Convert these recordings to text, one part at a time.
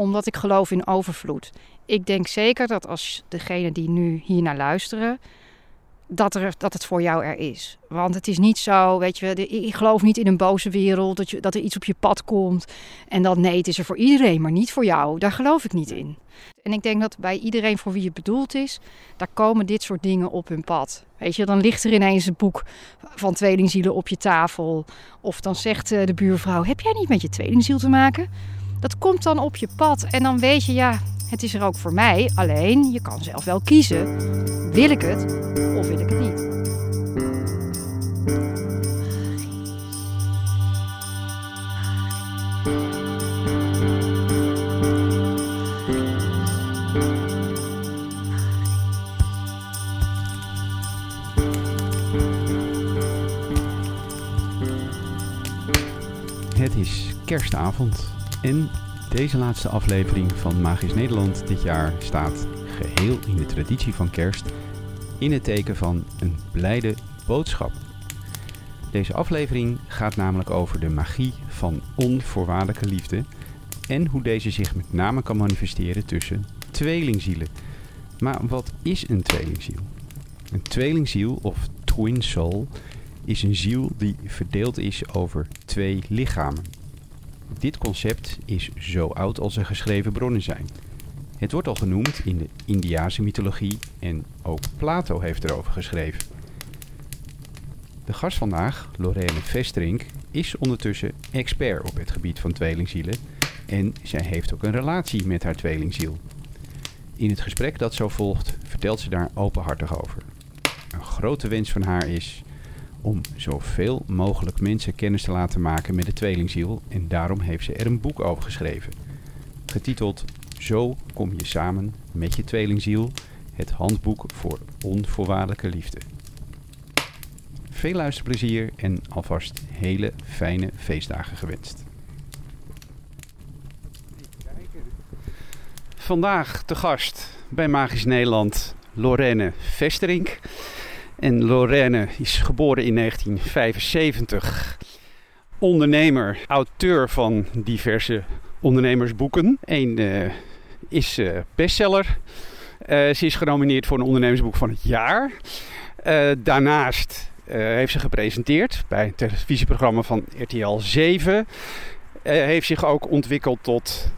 omdat ik geloof in overvloed. Ik denk zeker dat als degene die nu hier naar luisteren, dat, er, dat het voor jou er is. Want het is niet zo, weet je, ik geloof niet in een boze wereld, dat, je, dat er iets op je pad komt. En dan nee, het is er voor iedereen, maar niet voor jou. Daar geloof ik niet in. En ik denk dat bij iedereen voor wie het bedoeld is, daar komen dit soort dingen op hun pad. Weet je, dan ligt er ineens een boek van tweelingzielen op je tafel. Of dan zegt eh, de buurvrouw, heb jij niet met je tweelingziel te maken? Dat komt dan op je pad en dan weet je, ja, het is er ook voor mij. Alleen, je kan zelf wel kiezen. Wil ik het of wil ik het niet? Het is kerstavond en deze laatste aflevering van Magisch Nederland dit jaar staat geheel in de traditie van kerst in het teken van een blijde boodschap. Deze aflevering gaat namelijk over de magie van onvoorwaardelijke liefde en hoe deze zich met name kan manifesteren tussen tweelingzielen. Maar wat is een tweelingziel? Een tweelingziel of twin soul is een ziel die verdeeld is over twee lichamen. Dit concept is zo oud als er geschreven bronnen zijn. Het wordt al genoemd in de Indiase mythologie en ook Plato heeft erover geschreven. De gast vandaag, Lorene Vestrink, is ondertussen expert op het gebied van tweelingzielen en zij heeft ook een relatie met haar tweelingziel. In het gesprek dat zo volgt vertelt ze daar openhartig over. Een grote wens van haar is om zoveel mogelijk mensen kennis te laten maken met de tweelingziel en daarom heeft ze er een boek over geschreven. Getiteld Zo kom je samen met je tweelingziel, het handboek voor onvoorwaardelijke liefde. Veel luisterplezier en alvast hele fijne feestdagen gewenst. Vandaag te gast bij Magisch Nederland Lorenne Vesterink. En Lorraine is geboren in 1975. Ondernemer, auteur van diverse ondernemersboeken. Eén uh, is uh, bestseller. Uh, ze is genomineerd voor een ondernemersboek van het jaar. daarnaast heeft ze gepresenteerd bij het televisieprogramma van RTL 7. heeft zich ook ontwikkeld tot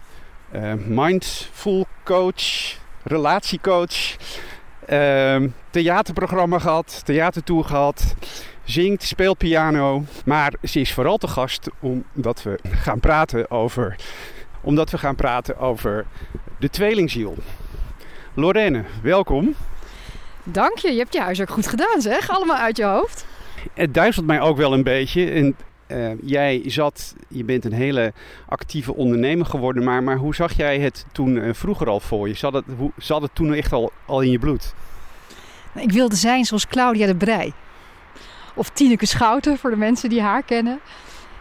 mindful coach, relatiecoach. Ehm, theaterprogramma gehad, theatertour gehad. Zingt, speelt piano. Maar ze is vooral te gast omdat we gaan praten over, omdat we gaan praten over de tweelingziel. Lorraine, welkom. Dank je, je hebt je huis ook goed gedaan zeg, allemaal uit je hoofd. Het duizelt mij ook wel een beetje. En uh, jij zat, je bent een hele actieve ondernemer geworden, maar, maar hoe zag jij het toen uh, vroeger al voor je? Zat het, hoe, zat het toen echt al, al in je bloed? Ik wilde zijn zoals Claudia de Brij. Of Tineke Schouten, voor de mensen die haar kennen.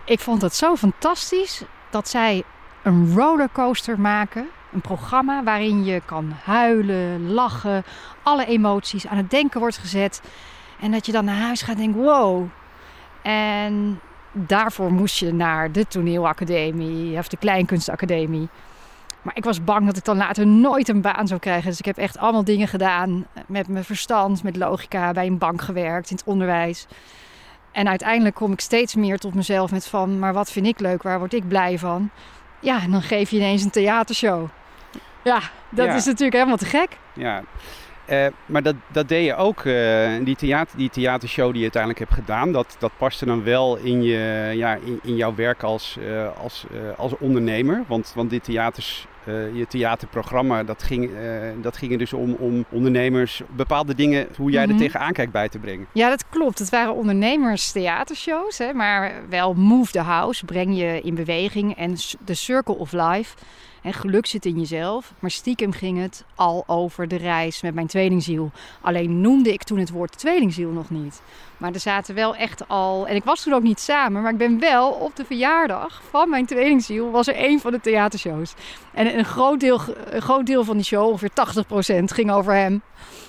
Ik vond het zo fantastisch dat zij een rollercoaster maken. Een programma waarin je kan huilen, lachen, alle emoties aan het denken wordt gezet. En dat je dan naar huis gaat en denkt, wow. En daarvoor moest je naar de toneelacademie of de kleinkunstacademie. Maar ik was bang dat ik dan later nooit een baan zou krijgen. Dus ik heb echt allemaal dingen gedaan met mijn verstand, met logica, bij een bank gewerkt, in het onderwijs. En uiteindelijk kom ik steeds meer tot mezelf met van, maar wat vind ik leuk, waar word ik blij van? Ja, en dan geef je ineens een theatershow. Ja, dat is natuurlijk helemaal te gek. Ja, uh, maar dat, dat deed je ook, uh, die, theater, die theatershow die je uiteindelijk hebt gedaan, dat, dat paste dan wel in, je, ja, in, in jouw werk als, uh, als, als ondernemer. Want, want dit theaters, je theaterprogramma, dat ging, dat ging er dus om, om ondernemers bepaalde dingen, hoe jij mm -hmm. er tegenaan kijkt, bij te brengen. Ja, dat klopt. Het waren ondernemers theatershows, hè, maar wel Move the House, breng je in beweging en The Circle of Life en geluk zit in jezelf. Maar stiekem ging het al over de reis met mijn tweelingziel. Alleen noemde ik toen het woord tweelingziel nog niet. Maar er zaten wel echt al. En ik was toen ook niet samen, maar ik ben wel op de verjaardag van mijn tweelingziel. was er één van de theatershows. En een groot deel, een groot deel van die show, ongeveer 80%, ging over hem.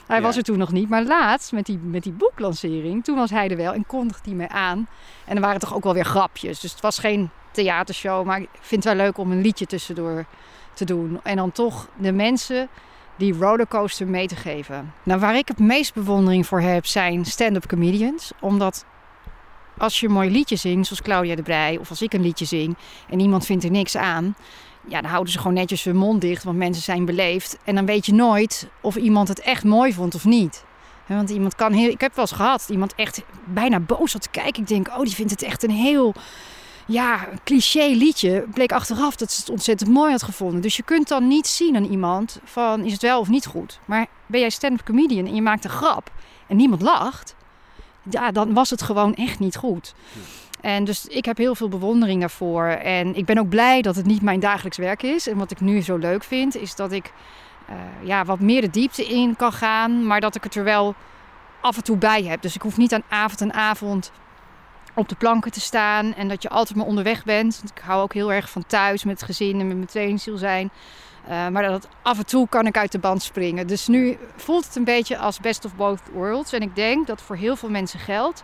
Hij ja. was er toen nog niet. Maar laatst, met die, met die boeklancering, toen was hij er wel en kondigde hij mij aan. En er waren toch ook wel weer grapjes. Dus het was geen theatershow. Maar ik vind het wel leuk om een liedje tussendoor te doen. En dan toch de mensen die rollercoaster mee te geven. Nou, waar ik het meest bewondering voor heb, zijn stand-up comedians. Omdat als je een mooi liedje zingt, zoals Claudia de Brij, of als ik een liedje zing en iemand vindt er niks aan, ja, dan houden ze gewoon netjes hun mond dicht, want mensen zijn beleefd. En dan weet je nooit of iemand het echt mooi vond of niet. Want iemand kan heel. Ik heb wel eens gehad, iemand echt bijna boos zat te kijken. Ik denk, oh, die vindt het echt een heel. Ja, cliché liedje. Bleek achteraf dat ze het ontzettend mooi had gevonden. Dus je kunt dan niet zien aan iemand van is het wel of niet goed. Maar ben jij stand-up comedian en je maakt een grap en niemand lacht, ja, dan was het gewoon echt niet goed. En dus ik heb heel veel bewondering daarvoor. En ik ben ook blij dat het niet mijn dagelijks werk is. En wat ik nu zo leuk vind, is dat ik uh, ja, wat meer de diepte in kan gaan. Maar dat ik het er wel af en toe bij heb. Dus ik hoef niet aan avond en avond op de planken te staan. En dat je altijd maar onderweg bent. Want ik hou ook heel erg van thuis met het gezin en met mijn tweelingziel zijn. Uh, maar dat af en toe kan ik uit de band springen. Dus nu voelt het een beetje als best of both worlds. En ik denk dat voor heel veel mensen geldt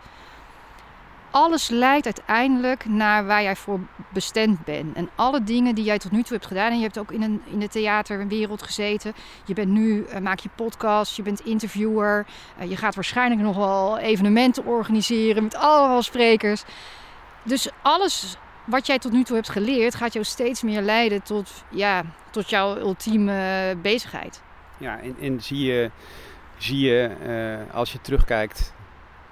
alles leidt uiteindelijk naar waar jij voor bestemd bent. En alle dingen die jij tot nu toe hebt gedaan. En je hebt ook in, een, in de theaterwereld gezeten. Je bent nu, uh, maak je podcast, je bent interviewer. Uh, je gaat waarschijnlijk nog wel evenementen organiseren met allemaal sprekers. Dus alles wat jij tot nu toe hebt geleerd, gaat jou steeds meer leiden tot, ja, tot jouw ultieme bezigheid. Ja, en, en zie je, zie je uh, als je terugkijkt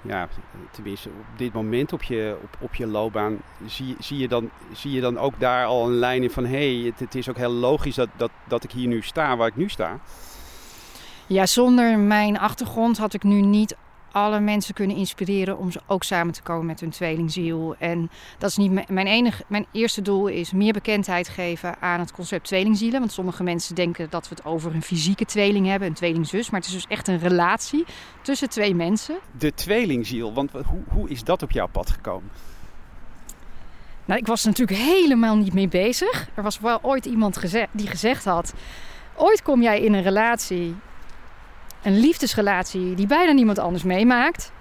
ja, tenminste op dit moment op je, op, op je loopbaan, zie, zie, je dan, zie je dan ook daar al een lijn in van hé, hey, het, het, is ook heel logisch dat, dat, dat ik hier nu sta waar ik nu sta? Ja, zonder mijn achtergrond had ik nu niet alle mensen kunnen inspireren om ze ook samen te komen met hun tweelingziel. En dat is niet mijn enige. Mijn eerste doel is meer bekendheid geven aan het concept tweelingzielen. Want sommige mensen denken dat we het over een fysieke tweeling hebben, een tweelingzus. Maar het is dus echt een relatie tussen twee mensen. De tweelingziel, want hoe, hoe is dat op jouw pad gekomen? Nou, ik was er natuurlijk helemaal niet mee bezig. Er was wel ooit iemand die gezegd had: Ooit kom jij in een relatie een liefdesrelatie die bijna niemand anders meemaakt.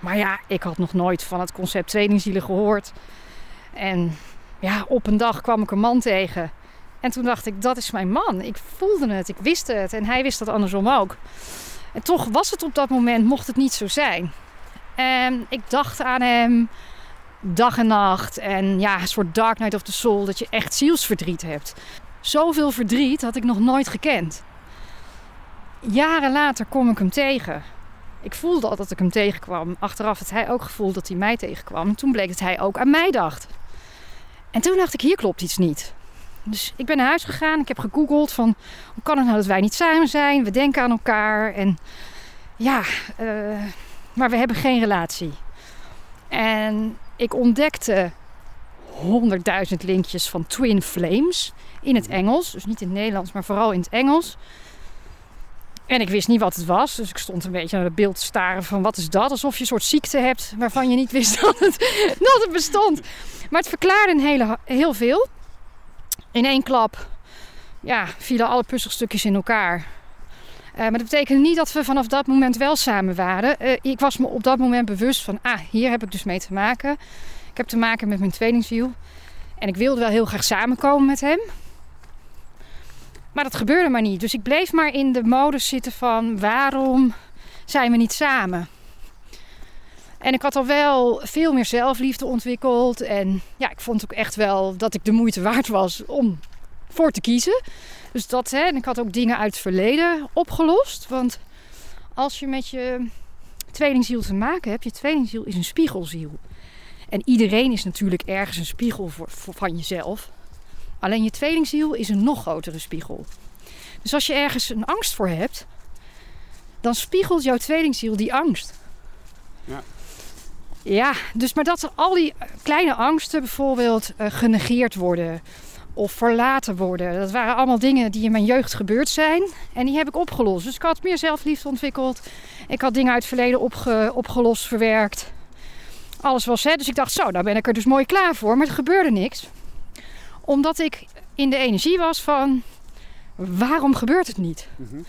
Maar ja, ik had nog nooit van het concept tweelingzielen gehoord. En ja, op een dag kwam ik een man tegen. En toen dacht ik, dat is mijn man. Ik voelde het, ik wist het. En hij wist dat andersom ook. En toch was het op dat moment, mocht het niet zo zijn. En ik dacht aan hem dag en nacht. En ja, een soort dark night of the soul, dat je echt zielsverdriet hebt. Zoveel verdriet had ik nog nooit gekend. Jaren later kom ik hem tegen. Ik voelde al dat ik hem tegenkwam. Achteraf had hij ook gevoeld dat hij mij tegenkwam. En toen bleek dat hij ook aan mij dacht. En toen dacht ik, hier klopt iets niet. Dus ik ben naar huis gegaan. Ik heb gegoogeld van hoe kan het nou dat wij niet samen zijn? We denken aan elkaar. En ja, uh, maar we hebben geen relatie. En ik ontdekte honderdduizend linkjes van Twin Flames in het Engels. Dus niet in het Nederlands, maar vooral in het Engels. En ik wist niet wat het was. Dus ik stond een beetje naar het beeld te staren van wat is dat? Alsof je een soort ziekte hebt waarvan je niet wist dat het, het bestond. Maar het verklaarde een hele, heel veel. In één klap ja, vielen alle puzzelstukjes in elkaar. Uh, maar dat betekende niet dat we vanaf dat moment wel samen waren. Uh, ik was me op dat moment bewust van, ah, hier heb ik dus mee te maken. Ik heb te maken met mijn tweelingziel. En ik wilde wel heel graag samenkomen met hem. Maar dat gebeurde maar niet. Dus ik bleef maar in de modus zitten van waarom zijn we niet samen? En ik had al wel veel meer zelfliefde ontwikkeld. En ja, ik vond ook echt wel dat ik de moeite waard was om voor te kiezen. Dus dat, hè, en ik had ook dingen uit het verleden opgelost. Want als je met je tweelingziel te maken hebt, je tweelingziel is een spiegelziel. En iedereen is natuurlijk ergens een spiegel voor, van jezelf. Alleen je tweelingziel is een nog grotere spiegel. Dus als je ergens een angst voor hebt, dan spiegelt jouw tweelingziel die angst. Ja. Ja, dus maar dat al die kleine angsten bijvoorbeeld uh, genegeerd worden of verlaten worden. Dat waren allemaal dingen die in mijn jeugd gebeurd zijn. En die heb ik opgelost. Dus ik had meer zelfliefde ontwikkeld. Ik had dingen uit het verleden opge opgelost, verwerkt. Alles was hè. Dus ik dacht, zo, daar ben ik er dus mooi klaar voor. Maar er gebeurde niks omdat ik in de energie was van waarom gebeurt het niet? Mhm.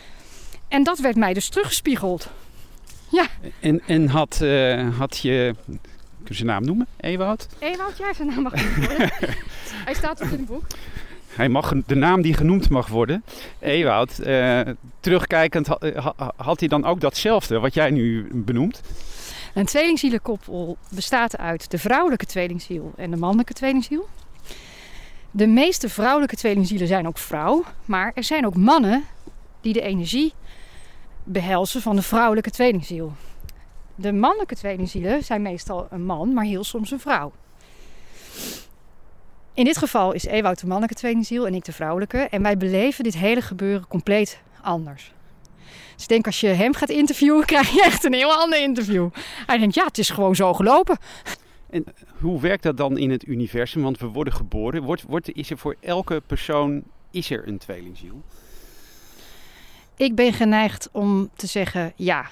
En dat werd mij dus teruggespiegeld. Ja. En, en had, uh, had je, kun je zijn naam noemen? Ewout? Ewout, ja, zijn naam mag worden. Hij staat ook in het boek. hij mag, de naam die genoemd mag worden, Ewoud, uh, terugkijkend had hij dan ook datzelfde wat jij nu benoemt? Een tweelingzielenkoppel bestaat uit de vrouwelijke tweelingziel en de mannelijke tweelingziel. De meeste vrouwelijke tweelingzielen zijn ook vrouw, maar er zijn ook mannen die de energie behelzen van de vrouwelijke tweelingziel. De mannelijke tweelingzielen zijn meestal een man, maar heel soms een vrouw. In dit geval is Ewout de mannelijke tweelingziel en ik de vrouwelijke. En wij beleven dit hele gebeuren compleet anders. Dus ik denk als je hem gaat interviewen, krijg je echt een heel ander interview. Hij denkt, ja, het is gewoon zo gelopen. Hoe werkt dat dan in het universum? Want we worden geboren. Wordt, wordt, is er voor elke persoon is er een tweelingziel? Ik ben geneigd om te zeggen ja.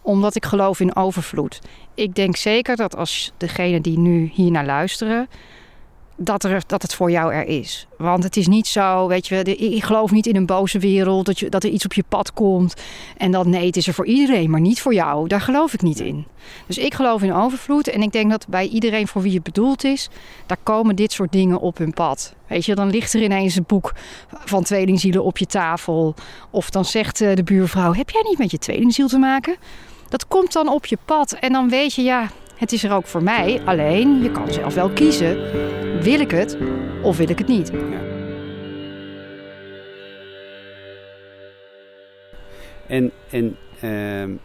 Omdat ik geloof in overvloed. Ik denk zeker dat als degene die nu hier naar luisteren dat, er, dat het voor jou er is. Want het is niet zo, weet je, ik geloof niet in een boze wereld, dat, je, dat er iets op je pad komt. En dat nee, het is er voor iedereen, maar niet voor jou. Daar geloof ik niet in. Dus ik geloof in overvloed en ik denk dat bij iedereen voor wie het bedoeld is, daar komen dit soort dingen op hun pad. Weet je, dan ligt er ineens een boek van tweelingzielen op je tafel. Of dan zegt eh, de buurvrouw, heb jij niet met je tweelingziel te maken? Dat komt dan op je pad en dan weet je, ja, het is er ook voor mij, alleen je kan zelf wel kiezen. Wil ik het of wil ik het niet? Ja. En, en uh,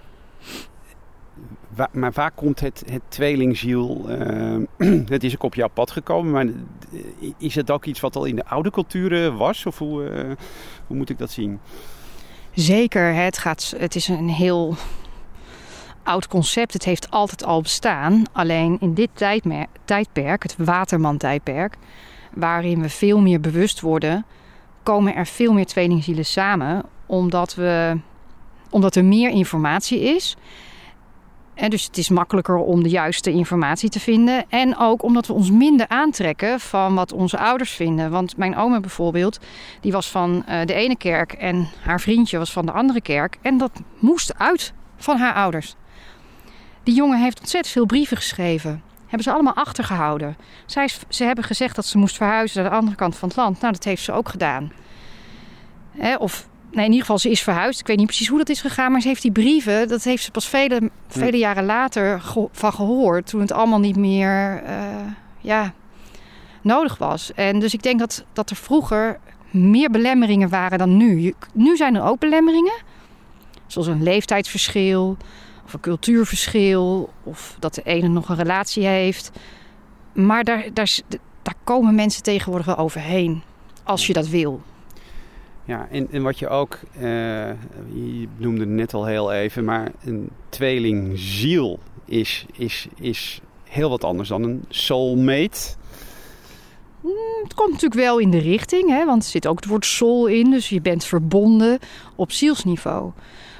maar waar komt het, het tweelingziel? Uh, het is ook op jouw pad gekomen, maar is het ook iets wat al in de oude culturen was? Of hoe, uh, hoe moet ik dat zien? Zeker, het, gaat, het is een heel oud concept. Het heeft altijd al bestaan. Alleen in dit tijdperk, het Waterman-tijdperk, waarin we veel meer bewust worden, komen er veel meer tweelingzielen samen. Omdat, we, omdat er meer informatie is. En dus het is makkelijker om de juiste informatie te vinden. En ook omdat we ons minder aantrekken van wat onze ouders vinden. Want mijn oma bijvoorbeeld, die was van eh, de ene kerk en haar vriendje was van de andere kerk. En dat moest uit van haar ouders. Die jongen heeft ontzettend veel brieven geschreven. Hebben ze allemaal achtergehouden. Zij, ze hebben gezegd dat ze moest verhuizen naar de andere kant van het land. Nou, dat heeft ze ook gedaan. of nee, in ieder geval, ze is verhuisd. Ik weet niet precies hoe dat is gegaan. Maar ze heeft die brieven, dat heeft ze pas vele, vele jaren later van gehoord. Toen het allemaal niet meer uh, ja, nodig was. En dus ik denk dat, dat er vroeger meer belemmeringen waren dan nu. Nu zijn er ook belemmeringen. Zoals een leeftijdsverschil of een cultuurverschil, of dat de ene nog een relatie heeft. Maar daar, daar, daar komen mensen tegenwoordig wel overheen, als je dat wil. Ja, en, en wat je ook, uh, je noemde het net al heel even, maar een tweelingziel is, is, is heel wat anders dan een soulmate. Mm, het komt natuurlijk wel in de richting, hè, want er zit ook het woord soul in, dus je bent verbonden op zielsniveau.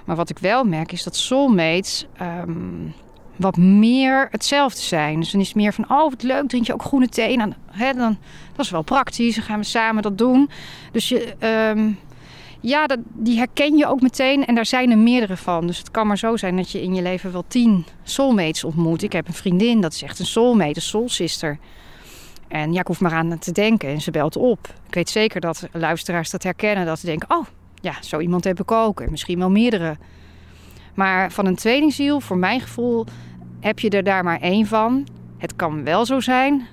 Maar wat ik wel merk is dat soulmates um, wat meer hetzelfde zijn. Dus dan is het meer van, oh wat leuk, drink je ook groene thee? Dan, hè, dan, dat is wel praktisch, dan gaan we samen dat doen. Dus je, um, ja, dat, die herken je ook meteen en daar zijn er meerdere van. Dus het kan maar zo zijn dat je in je leven wel tien soulmates ontmoet. Ik heb een vriendin, dat is echt een soulmate, een soulsister. En ja, ik hoef maar aan te denken en ze belt op. Ik weet zeker dat luisteraars dat herkennen, dat ze denken, oh ja, zo iemand heb ik ook. En misschien wel meerdere. Maar van een tweelingziel, voor mijn gevoel, heb je er daar maar één van. Het kan wel zo zijn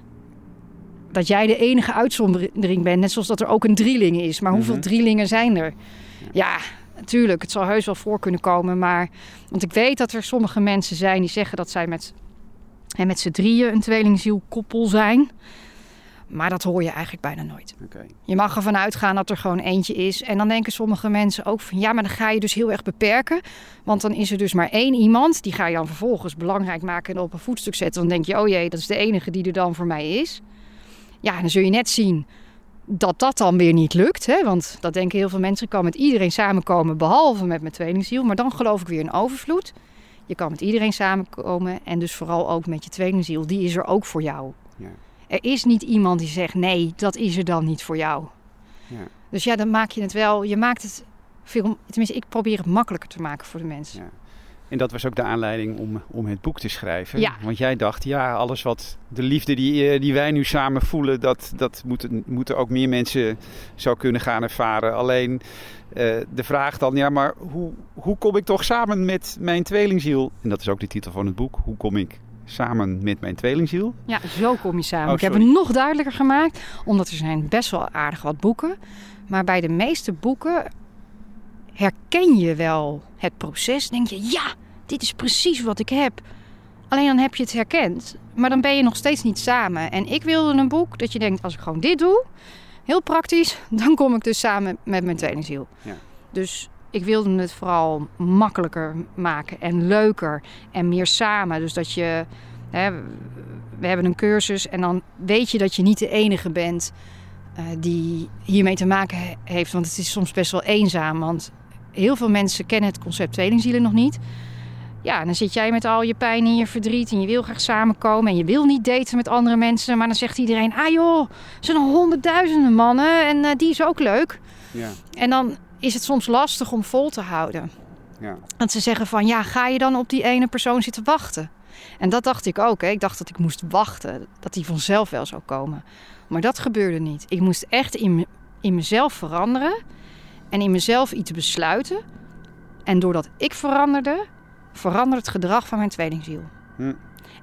dat jij de enige uitzondering bent. Net zoals dat er ook een drieling is. Maar hoeveel mm drielingen zijn er? Ja, natuurlijk. Het zal heus wel voor kunnen komen. Maar, want ik weet dat er sommige mensen zijn die zeggen dat zij met, en met z'n drieën een tweelingziel koppel zijn. Maar dat hoor je eigenlijk bijna nooit. Je mag ervan uitgaan dat er gewoon eentje is. En dan denken sommige mensen ook van ja, maar dan ga je dus heel erg beperken. Want dan is er dus maar één iemand. Die ga je dan vervolgens belangrijk maken en op een voetstuk zetten. Dan denk je, oh jee, dat is de enige die er dan voor mij is. Ja, dan zul je net zien dat dat dan weer niet lukt. Hè? Want dat denken heel veel mensen. Ik kan met iedereen samenkomen, behalve met mijn tweelingziel. Maar dan geloof ik weer in overvloed. Je kan met iedereen samenkomen en dus vooral ook met je tweelingziel. Die is er ook voor jou. Ja. Er is niet iemand die zegt nee, dat is er dan niet voor jou. Ja. Dus ja, dan maak je het wel. Je maakt het veel. Tenminste, ik probeer het makkelijker te maken voor de mensen. Ja. En dat was ook de aanleiding om, om het boek te schrijven. Ja. Want jij dacht, ja, alles wat de liefde die, eh, die wij nu samen voelen, dat, dat moeten, moeten ook meer mensen zo kunnen gaan ervaren. Alleen eh, de vraag dan, ja, maar hoe, hoe kom ik toch samen met mijn tweelingziel? En dat is ook de titel van het boek. Hoe kom ik samen met mijn tweelingziel? Ja, zo kom je samen. Oh, ik heb het nog duidelijker gemaakt, omdat er zijn best wel aardig wat boeken. Maar bij de meeste boeken herken je wel het proces. Denk je, ja, dit is precies wat ik heb. Alleen dan heb je het herkend. Maar dan ben je nog steeds niet samen. En ik wilde een boek dat je denkt, als ik gewoon dit doe, heel praktisch, dan kom ik dus samen met mijn tweelingziel. Ja. Dus ik wilde het vooral makkelijker maken en leuker en meer samen. Dus dat je, hè, we hebben een cursus en dan weet je dat je niet de enige bent eh, die hiermee te maken he- heeft. Want het is soms best wel eenzaam. Want heel veel mensen kennen het concept tweelingzielen nog niet. Ja, en dan zit jij met al je pijn en je verdriet en je wil graag samenkomen en je wil niet daten met andere mensen. Maar dan zegt iedereen, ah joh, er zijn honderdduizenden mannen en eh, die is ook leuk. Ja, En dan is het soms lastig om vol te houden. ja. Want ze zeggen van, ja, ga je dan op die ene persoon zitten wachten? En dat dacht ik ook. Hè. Ik dacht dat ik moest wachten, dat die vanzelf wel zou komen. Maar dat gebeurde niet. Ik moest echt in, in mezelf veranderen en in mezelf iets besluiten. En doordat ik veranderde, veranderde het gedrag van mijn tweelingziel. Hm.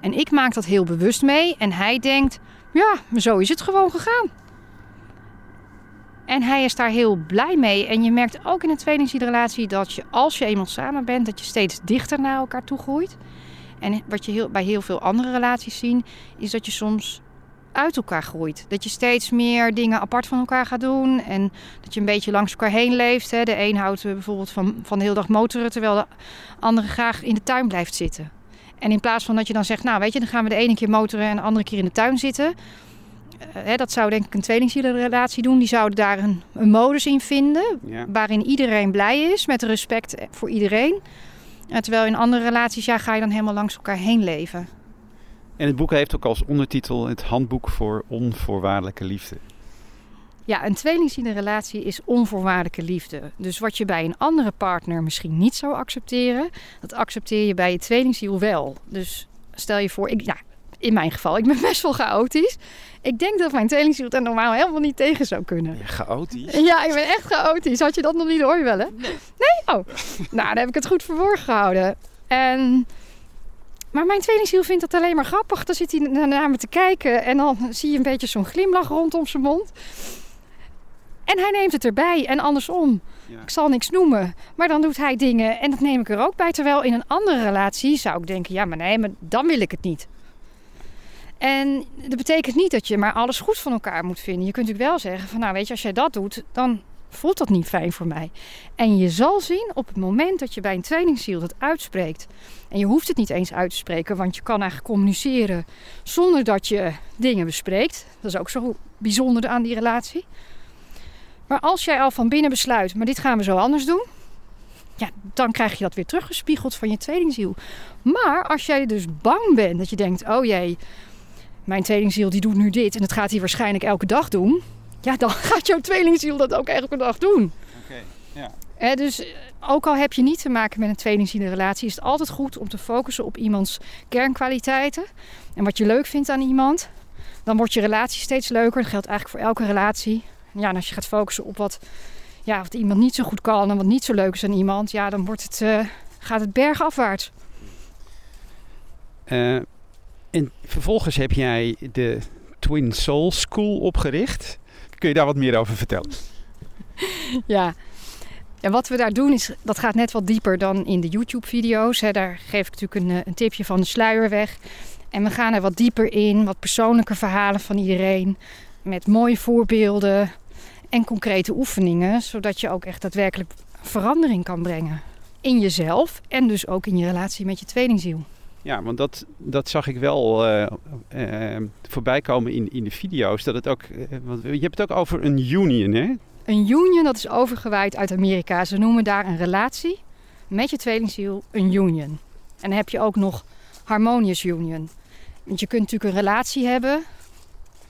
En ik maak dat heel bewust mee en hij denkt, ja, maar zo is het gewoon gegaan. En hij is daar heel blij mee. En je merkt ook in een tweelingzielrelatie dat je, als je eenmaal samen bent, dat je steeds dichter naar elkaar toe groeit. En wat je heel, bij heel veel andere relaties ziet, is dat je soms uit elkaar groeit. Dat je steeds meer dingen apart van elkaar gaat doen. En dat je een beetje langs elkaar heen leeft. De een houdt eh, bijvoorbeeld van, van de hele dag motoren, terwijl de andere graag in de tuin blijft zitten. En in plaats van dat je dan zegt, nou weet je, dan gaan we de ene keer motoren en de andere keer in de tuin zitten. Eh, hè, dat zou denk ik een tweelingzielenrelatie doen. Die zouden daar een, een modus in vinden ja. waarin iedereen blij is met respect voor iedereen. En terwijl in andere relaties, ja, ga je dan helemaal langs elkaar heen leven. En het boek heeft ook als ondertitel het handboek voor onvoorwaardelijke liefde. Ja, een tweelingzielenrelatie is onvoorwaardelijke liefde. Dus wat je bij een andere partner misschien niet zou accepteren, dat accepteer je bij je tweelingziel wel. Dus stel je voor, ik, ja, in mijn geval, ik ben best wel chaotisch. Ik denk dat mijn tweelingziel er normaal helemaal niet tegen zou kunnen. Ja, chaotisch. Ja, ik ben echt chaotisch. Had je dat nog niet hoor wel, hè? Nee. Oh. Nou, dan heb ik het goed verborgen gehouden. En... Maar mijn tweelingziel vindt dat alleen maar grappig. Dan zit hij na- naar me te kijken en dan zie je een beetje zo'n glimlach rondom zijn mond. En hij neemt het erbij en andersom. Ja. Ik zal niks noemen, maar dan doet hij dingen en dat neem ik er ook bij. Terwijl in een andere relatie zou ik denken, ja maar nee, maar dan wil ik het niet. En dat betekent niet dat je maar alles goed van elkaar moet vinden. Je kunt natuurlijk wel zeggen van nou weet je, als jij dat doet, dan voelt dat niet fijn voor mij. En je zal zien op het moment dat je bij een tweelingziel dat uitspreekt. En je hoeft het niet eens uit te spreken, want je kan eigenlijk communiceren zonder dat je dingen bespreekt. Dat is ook zo bijzonder aan die relatie. Maar als jij al van binnen besluit, maar dit gaan we zo anders doen. Ja, dan krijg je dat weer teruggespiegeld van je tweelingziel. Maar als jij dus bang bent, dat je denkt, oh jee, mijn tweelingziel die doet nu dit en dat gaat hij waarschijnlijk elke dag doen. Ja, dan gaat jouw tweelingziel dat ook elke dag doen. Oké, ja. Dus eh, ook al heb je niet te maken met een tweelingzielenrelatie, is het altijd goed om te focussen op iemands kernkwaliteiten. En wat je leuk vindt aan iemand. Dan wordt je relatie steeds leuker. Dat geldt eigenlijk voor elke relatie. Ja, en als je gaat focussen op wat, ja, wat iemand niet zo goed kan en wat niet zo leuk is aan iemand, ja, dan wordt het, eh, gaat het bergafwaarts. Eh, en vervolgens heb jij de Twin Soul School opgericht. Kun je daar wat meer over vertellen? Ja. En wat we daar doen, is, dat gaat net wat dieper dan in de YouTube-video's. Daar geef ik natuurlijk een, eh, een tipje van de sluier weg. En we gaan er wat dieper in, wat persoonlijke verhalen van iedereen. Met mooie voorbeelden en concrete oefeningen. Zodat je ook echt daadwerkelijk verandering kan brengen. In jezelf en dus ook in je relatie met je tweelingziel. Ja, want dat, dat zag ik wel eh, voorbij komen in, in de video's. Dat het ook, eh, want je hebt het ook over een union, hè? Een union, dat is overgewaaid uit Amerika. Ze noemen daar een relatie met je tweelingziel een union. En dan heb je ook nog harmonious union. Want je kunt natuurlijk een relatie hebben,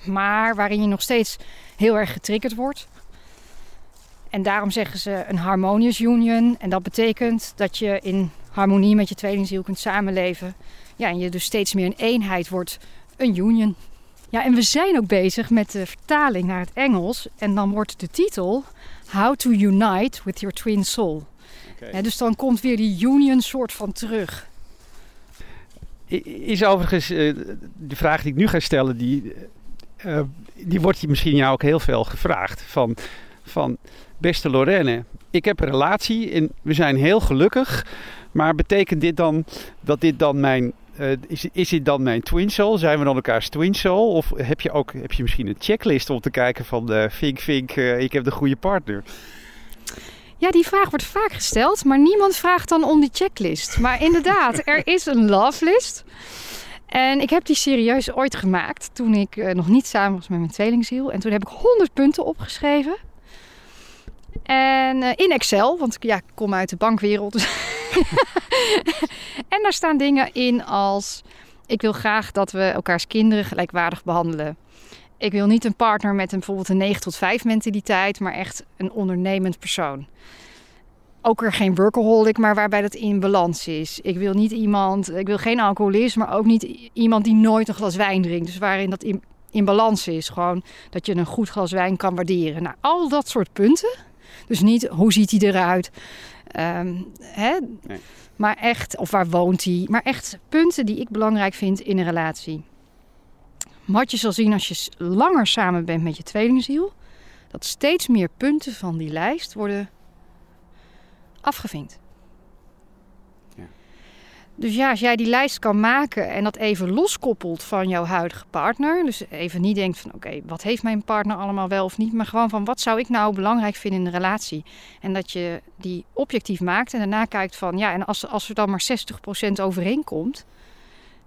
maar waarin je nog steeds heel erg getriggerd wordt. En daarom zeggen ze een harmonious union. En dat betekent dat je in harmonie met je tweelingziel kunt samenleven. Ja, en je dus steeds meer een eenheid wordt, een union. Ja, en we zijn ook bezig met de vertaling naar het Engels. En dan wordt de titel How to Unite with Your Twin Soul. Ja, dus dan komt weer die union soort van terug. Is overigens uh, de vraag die ik nu ga stellen, die, uh, die wordt je misschien jou ook heel veel gevraagd. Van, van beste Lorraine, ik heb een relatie en we zijn heel gelukkig. Maar betekent dit dan dat dit dan mijn uh, is, is dit dan mijn twin soul? Zijn we dan elkaars twin soul? Of heb je ook heb je misschien een checklist om te kijken van uh, vink vink, uh, ik heb de goede partner? Ja, die vraag wordt vaak gesteld, maar niemand vraagt dan om die checklist. Maar inderdaad, er is een love list. En ik heb die serieus ooit gemaakt toen ik nog niet samen was met mijn tweelingziel. En toen heb ik 100 punten opgeschreven. En in Excel, want ja, ik kom uit de bankwereld. Dus en daar staan dingen in als: ik wil graag dat we elkaars kinderen gelijkwaardig behandelen. Ik wil niet een partner met een, bijvoorbeeld een 9 tot 5 mentaliteit, maar echt een ondernemend persoon. Ook er geen workaholic, maar waarbij dat in balans is. Ik wil niet iemand, ik wil geen alcoholist, maar ook niet iemand die nooit een glas wijn drinkt. Dus waarin dat in, in balans is. Gewoon dat je een goed glas wijn kan waarderen. Nou, al dat soort punten. Dus niet hoe ziet hij eruit, Um, hè? Nee. Maar echt, of waar woont hij? Maar echt punten die ik belangrijk vind in een relatie. Wat je zal zien als je langer samen bent met je tweelingziel, dat steeds meer punten van die lijst worden afgevinkt. Dus ja, als jij die lijst kan maken en dat even loskoppelt van jouw huidige partner. Dus even niet denkt van oké, wat heeft mijn partner allemaal wel of niet. Maar gewoon van wat zou ik nou belangrijk vinden in een relatie. En dat je die objectief maakt en daarna kijkt van ja, en als, als er dan maar 60% overeenkomt.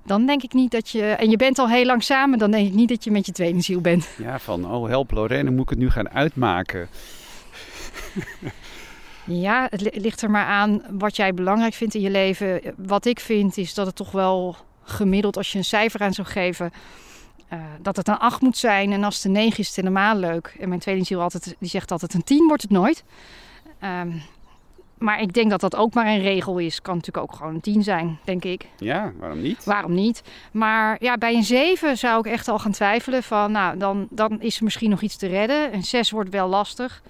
Dan denk ik niet dat je, en je bent al heel lang samen, dan denk ik niet dat je met je tweelingziel bent. Ja, van oh help Lorraine, moet ik het nu gaan uitmaken? Ja, het ligt er maar aan wat jij belangrijk vindt in je leven. Wat ik vind is dat het toch wel gemiddeld, als je een cijfer aan zou geven, uh, dat het een 8 moet zijn. En als het een 9 is, het helemaal leuk. En mijn tweelingziel altijd, die zegt altijd een 10 wordt het nooit. Um, maar ik denk dat dat ook maar een regel is. Kan natuurlijk ook gewoon een 10 zijn, denk ik. Ja, waarom niet? Waarom niet? Maar ja, bij een 7 zou ik echt al gaan twijfelen van, nou, dan, dan is er misschien nog iets te redden. Een 6 wordt wel lastig.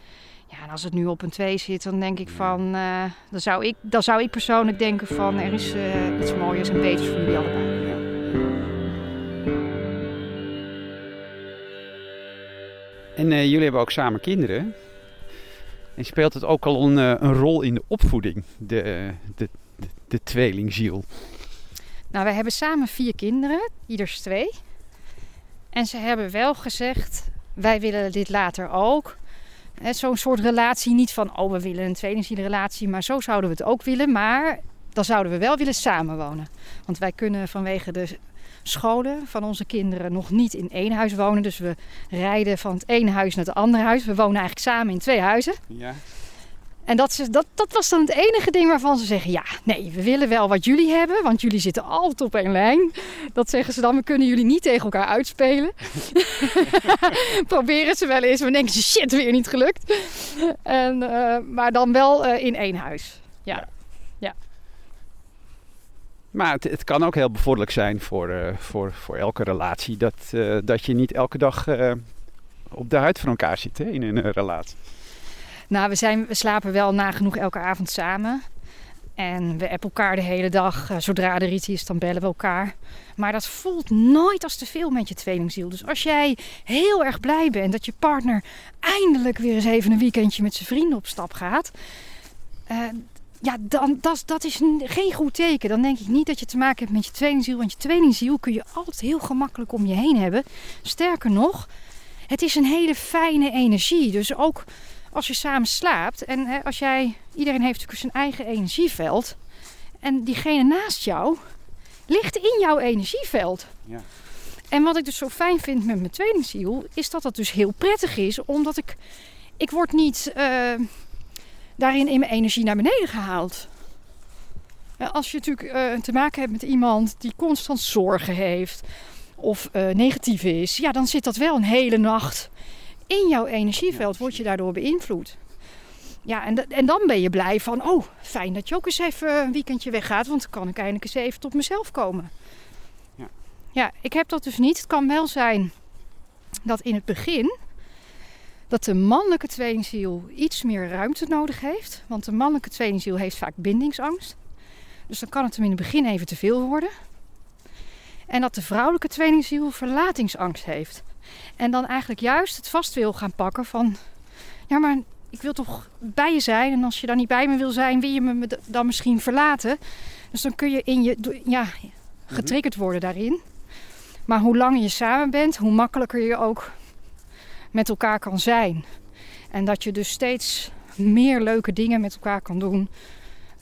En als het nu op een 2 zit, dan denk ik van... Uh, dan, zou ik, dan zou ik persoonlijk denken van... er is uh, iets mooiers en beters voor jullie allebei. Ja. En uh, jullie hebben ook samen kinderen. En speelt het ook al een, een rol in de opvoeding, de, de, de, de tweelingziel? Nou, wij hebben samen vier kinderen, ieders twee. En ze hebben wel gezegd, wij willen dit later ook. Zo'n soort relatie, niet van oh we willen een tweelingzielrelatie, maar zo zouden we het ook willen. Maar dan zouden we wel willen samenwonen. Want wij kunnen vanwege de scholen van onze kinderen nog niet in één huis wonen. Dus we rijden van het ene huis naar het andere huis. We wonen eigenlijk samen in twee huizen. Ja. En dat, dat, dat was dan het enige ding waarvan ze zeggen: ja, nee, we willen wel wat jullie hebben, want jullie zitten altijd op één lijn. Dat zeggen ze dan, we kunnen jullie niet tegen elkaar uitspelen. Proberen ze wel eens, maar denken ze: shit, weer niet gelukt. En, uh, maar dan wel uh, in één huis. Ja. ja. Maar het, het, kan ook heel bevorderlijk zijn voor, uh, voor, voor elke relatie dat, dat je niet elke dag op de huid van elkaar zit hè, in een relatie. Nou, we, zijn, we slapen wel nagenoeg elke avond samen. En we appen elkaar de hele dag. Eh, zodra er iets is, dan bellen we elkaar. Maar dat voelt nooit als te veel met je tweelingziel. Dus als jij heel erg blij bent dat je partner eindelijk weer eens even een weekendje met zijn vrienden op stap gaat. Uh, ja, dan, dat, dat is geen goed teken. Dan denk ik niet dat je te maken hebt met je tweelingziel. Want je tweelingziel kun je altijd heel gemakkelijk om je heen hebben. Sterker nog, het is een hele fijne energie. Dus ook als je samen slaapt en hè, als jij, iedereen heeft natuurlijk zijn eigen energieveld. En diegene naast jou ligt in jouw energieveld. Ja. En wat ik dus zo fijn vind met mijn tweelingziel, is dat dat dus heel prettig is, omdat ik, ik word niet uh, daarin in mijn energie naar beneden gehaald. Als je natuurlijk uh, te maken hebt met iemand die constant zorgen heeft of uh, negatief is, ja, dan zit dat wel een hele nacht in jouw energieveld word je daardoor beïnvloed. Ja, en, en dan ben je blij van, oh, fijn dat je ook eens even een weekendje weggaat, want dan kan ik eindelijk eens even tot mezelf komen. Ja. ja, ik heb dat dus niet. Het kan wel zijn dat in het begin dat de mannelijke tweelingziel iets meer ruimte nodig heeft. Want de mannelijke tweelingziel heeft vaak bindingsangst. Dus dan kan het hem in het begin even te veel worden. En dat de vrouwelijke tweelingziel verlatingsangst heeft. En dan eigenlijk juist het vast wil gaan pakken van... Ja, maar ik wil toch bij je zijn. En als je dan niet bij me wil zijn, wil je me dan misschien verlaten. Dus dan kun je in je, ja, getriggerd worden daarin. Maar hoe langer je samen bent, hoe makkelijker je ook met elkaar kan zijn. En dat je dus steeds meer leuke dingen met elkaar kan doen.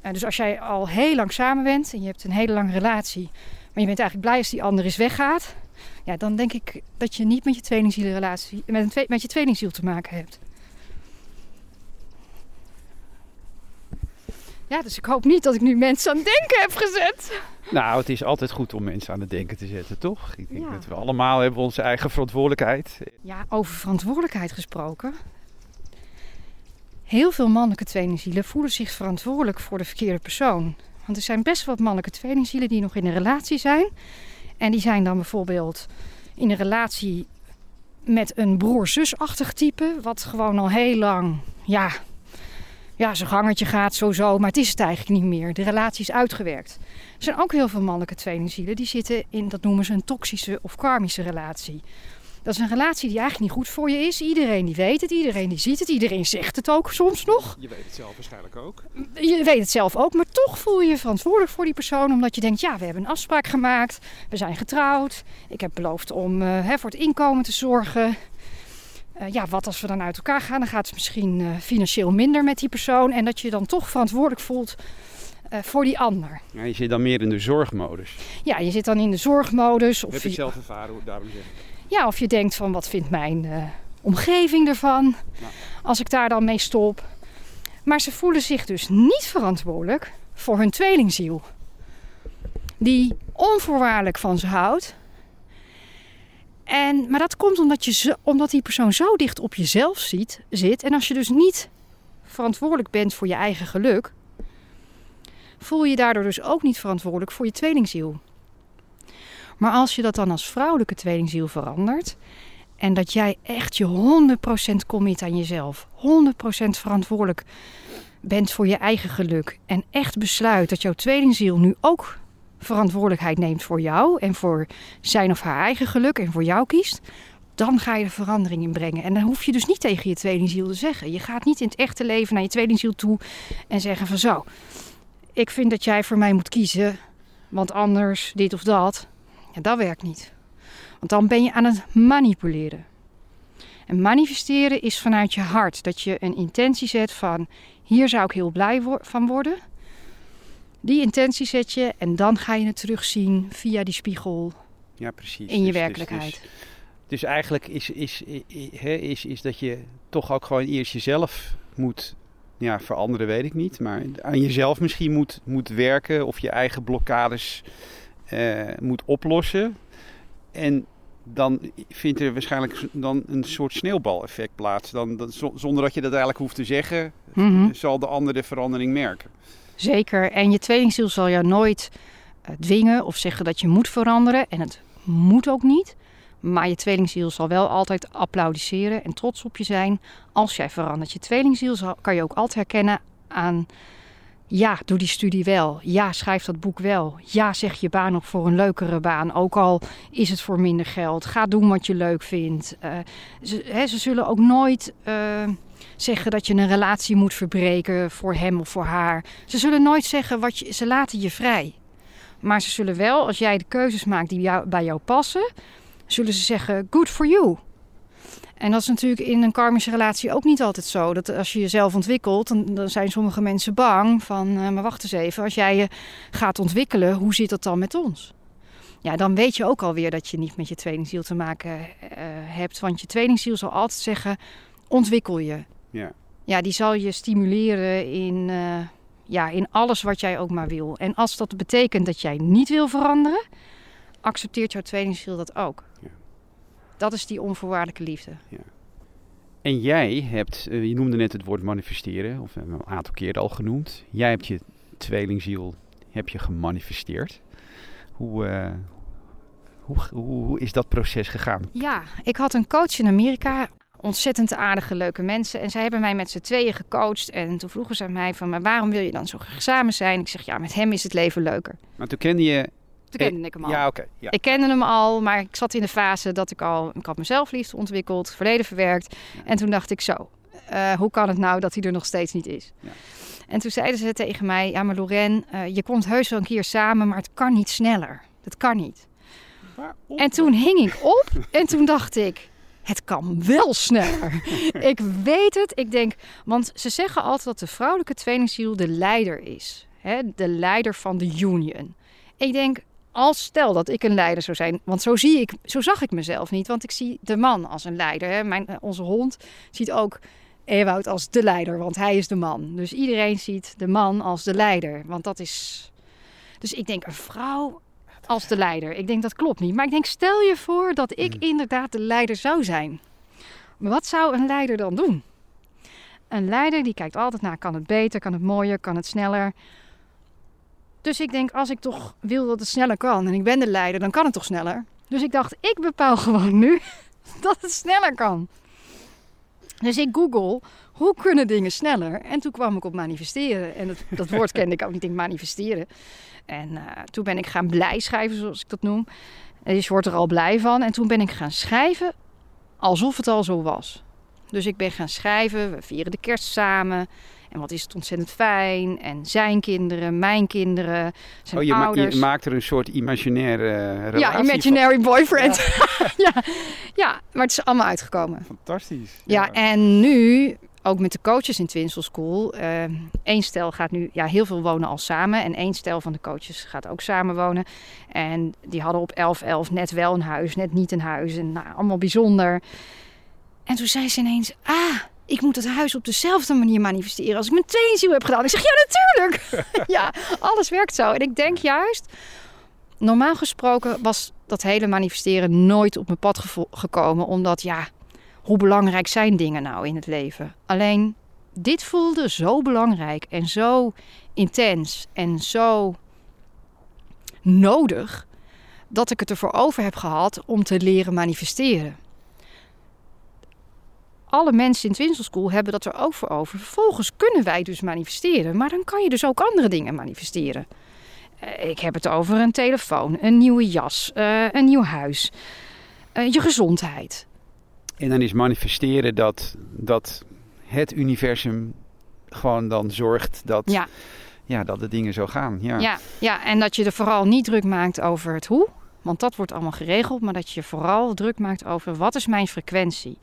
Uh, dus als jij al heel lang samen bent en je hebt een hele lange relatie, maar je bent eigenlijk blij als die ander eens weggaat, ja, dan denk ik dat je niet met je tweelingzielenrelatie, met, een met je tweelingziel te maken hebt. Ja, dus ik hoop niet dat ik nu mensen aan het denken heb gezet. Nou, het is altijd goed om mensen aan het denken te zetten, toch? Ik denk dat we allemaal hebben onze eigen verantwoordelijkheid. Ja, over verantwoordelijkheid gesproken. Heel veel mannelijke tweelingzielen voelen zich verantwoordelijk voor de verkeerde persoon. Want er zijn best wat mannelijke tweelingzielen die nog in een relatie zijn. En die zijn dan bijvoorbeeld in een relatie met een broer-zusachtig type. Wat gewoon al heel lang, ja, ja, zijn gangetje gaat sowieso, maar het is het eigenlijk niet meer. De relatie is uitgewerkt. Er zijn ook heel veel mannelijke tweelingzielen die zitten in, dat noemen ze een toxische of karmische relatie. Dat is een relatie die eigenlijk niet goed voor je is. Iedereen die weet het, iedereen die ziet het, iedereen zegt het ook soms nog. Je weet het zelf waarschijnlijk ook. Je weet het zelf ook, maar toch voel je je verantwoordelijk voor die persoon. Omdat je denkt, ja, we hebben een afspraak gemaakt, we zijn getrouwd. Ik heb beloofd om uh, hè, voor het inkomen te zorgen. Uh, ja, wat als we dan uit elkaar gaan? Dan gaat het misschien uh, financieel minder met die persoon. En dat je je dan toch verantwoordelijk voelt uh, voor die ander. Ja, je zit dan meer in de zorgmodus. Ja, je zit dan in de zorgmodus. Of Heb je zelf ervaren, daarom zeg ik. Ja, of je denkt van wat vindt mijn omgeving ervan nou. als ik daar dan mee stop. Maar ze voelen zich dus niet verantwoordelijk voor hun tweelingziel. Die onvoorwaardelijk van ze houdt en, maar dat komt omdat, je, omdat die persoon zo dicht op jezelf ziet, zit. En als je dus niet verantwoordelijk bent voor je eigen geluk, voel je daardoor dus ook niet verantwoordelijk voor je tweelingziel. Maar als je dat dan als vrouwelijke tweelingziel verandert en dat jij echt je 100% commit aan jezelf, 100% verantwoordelijk bent voor je eigen geluk en echt besluit dat jouw tweelingziel nu ook verantwoordelijkheid neemt voor jou en voor zijn of haar eigen geluk en voor jou kiest, dan ga je er verandering in brengen. En dan hoef je dus niet tegen je tweelingziel te zeggen. Je gaat niet in het echte leven naar je tweelingziel toe en zeggen van zo, ik vind dat jij voor mij moet kiezen, want anders dit of dat. Ja, dat werkt niet. Want dan ben je aan het manipuleren. En manifesteren is vanuit je hart. Dat je een intentie zet van hier zou ik heel blij van worden. Die intentie zet je en dan ga je het terugzien via die spiegel ja, precies. in je dus, dus werkelijkheid. Dus, dus, eigenlijk is, is, is, is, dat je toch ook gewoon eerst jezelf moet ja, veranderen, weet ik niet. Maar aan jezelf misschien moet, moet werken of je eigen blokkades uh, moet oplossen. En dan vindt er waarschijnlijk dan een soort sneeuwbaleffect plaats. Dan, dan, zonder dat je dat eigenlijk hoeft te zeggen, mm-hmm. zal de ander de verandering merken. Zeker. En je tweelingziel zal jou nooit uh, dwingen of zeggen dat je moet veranderen. En het moet ook niet. Maar je tweelingziel zal wel altijd applaudisseren en trots op je zijn als jij verandert. Je tweelingziel zal, kan je ook altijd herkennen aan... Ja, doe die studie wel. Ja, schrijf dat boek wel. Ja, zeg je baan op voor een leukere baan. Ook al is het voor minder geld. Ga doen wat je leuk vindt. Uh, ze, ze zullen ook nooit... Uh, zeggen dat je een relatie moet verbreken voor hem of voor haar. Ze zullen nooit zeggen wat je, ze laten je vrij. Maar ze zullen wel, als jij de keuzes maakt die bij jou passen, zullen ze zeggen: good for you. En dat is natuurlijk in een karmische relatie ook niet altijd zo. Dat als je jezelf ontwikkelt, dan, dan zijn sommige mensen bang van, uh, maar wacht eens even, als jij je gaat ontwikkelen, hoe zit dat dan met ons? Ja, dan weet je ook alweer dat je niet met je tweelingziel te maken uh, hebt. Want je tweelingziel zal altijd zeggen, ontwikkel je. Ja. Ja, die zal je stimuleren in, uh, ja, in alles wat jij ook maar wil. En als dat betekent dat jij niet wil veranderen, accepteert jouw tweelingziel dat ook. Ja. Dat is die onvoorwaardelijke liefde. Ja. En jij hebt, uh, je noemde net het woord manifesteren, of een aantal keren al genoemd. Jij hebt je tweelingziel heb je gemanifesteerd. Hoe, uh, hoe, hoe, hoe is dat proces gegaan? Ja, ik had een coach in Amerika ontzettend aardige, leuke mensen. En zij hebben mij met z'n tweeën gecoacht. En toen vroegen ze mij van, maar waarom wil je dan zo graag samen zijn? Ik zeg, ja, met hem is het leven leuker. Maar toen kende je... Toen kende ik hem al. Ja, oké. ja. Ik kende hem al, maar ik zat in de fase dat ik al... Ik had mezelf liefde ontwikkeld, verleden verwerkt. En toen dacht ik zo, uh, hoe kan het nou dat hij er nog steeds niet is? Ja. En toen zeiden ze tegen mij, ja maar Lorraine, uh, je komt heus wel een keer samen, maar het kan niet sneller. Dat kan niet. Waarom? En toen hing ik op en toen dacht ik, het kan wel sneller. ik weet het. Ik denk, want ze zeggen altijd dat de vrouwelijke tweelingziel de leider is. Hè? De leider van de union. Ik denk, als stel dat ik een leider zou zijn, want zo, zie ik, zo zag ik mezelf niet. Want ik zie de man als een leider. Hè? Mijn, onze hond ziet ook Ewout als de leider, want hij is de man. Dus iedereen ziet de man als de leider, want dat is... Dus ik denk, een vrouw als de leider. Ik denk dat klopt niet. Maar ik denk, stel je voor dat ik inderdaad de leider zou zijn. Wat zou een leider dan doen? Een leider die kijkt altijd naar, kan het beter, kan het mooier, kan het sneller. Dus ik denk, als ik toch wil dat het sneller kan en ik ben de leider, dan kan het toch sneller. Dus ik dacht, ik bepaal gewoon nu dat het sneller kan. Dus ik google, hoe kunnen dingen sneller? En toen kwam ik op manifesteren. En dat, dat woord kende ik ook niet, in manifesteren. En uh, toen ben ik gaan blij schrijven, zoals ik dat noem. Dus je wordt er al blij van. En toen ben ik gaan schrijven alsof het al zo was. Dus ik ben gaan schrijven, we vieren de kerst samen. En wat is het ontzettend fijn. En zijn kinderen, mijn kinderen, zijn oh, je ouders. Ma je maakt er een soort imaginaire uh, relatie Ja, imaginary van. boyfriend. Ja. ja. ja, maar het is allemaal uitgekomen. Fantastisch. Ja, ja en nu ook met de coaches in Twinsel School. Eén uh, stel gaat nu, ja, heel veel wonen al samen. En één stel van de coaches gaat ook samen wonen. En die hadden op 11-11 net wel een huis, net niet een huis. En nou, allemaal bijzonder. En toen zei ze ineens: Ah, ik moet het huis op dezelfde manier manifesteren als ik mijn tweelinziel heb gedaan. Ik zeg: Ja, natuurlijk. ja, alles werkt zo. En ik denk juist, normaal gesproken was dat hele manifesteren nooit op mijn pad gekomen. Omdat ja hoe belangrijk zijn dingen nou in het leven? Alleen dit voelde zo belangrijk en zo intens en zo nodig dat ik het ervoor over heb gehad om te leren manifesteren. Alle mensen in Twinsel School hebben dat er ook voor over. Vervolgens kunnen wij dus manifesteren, maar dan kan je dus ook andere dingen manifesteren. Ik heb het over een telefoon, een nieuwe jas, uh, een nieuw huis, uh, je gezondheid. En dan is manifesteren dat, dat het universum gewoon dan zorgt dat, ja. Ja, dat de dingen zo gaan. Ja. Ja, ja, en dat je er vooral niet druk maakt over het hoe. Want dat wordt allemaal geregeld. Maar dat je vooral druk maakt over wat is mijn frequentie?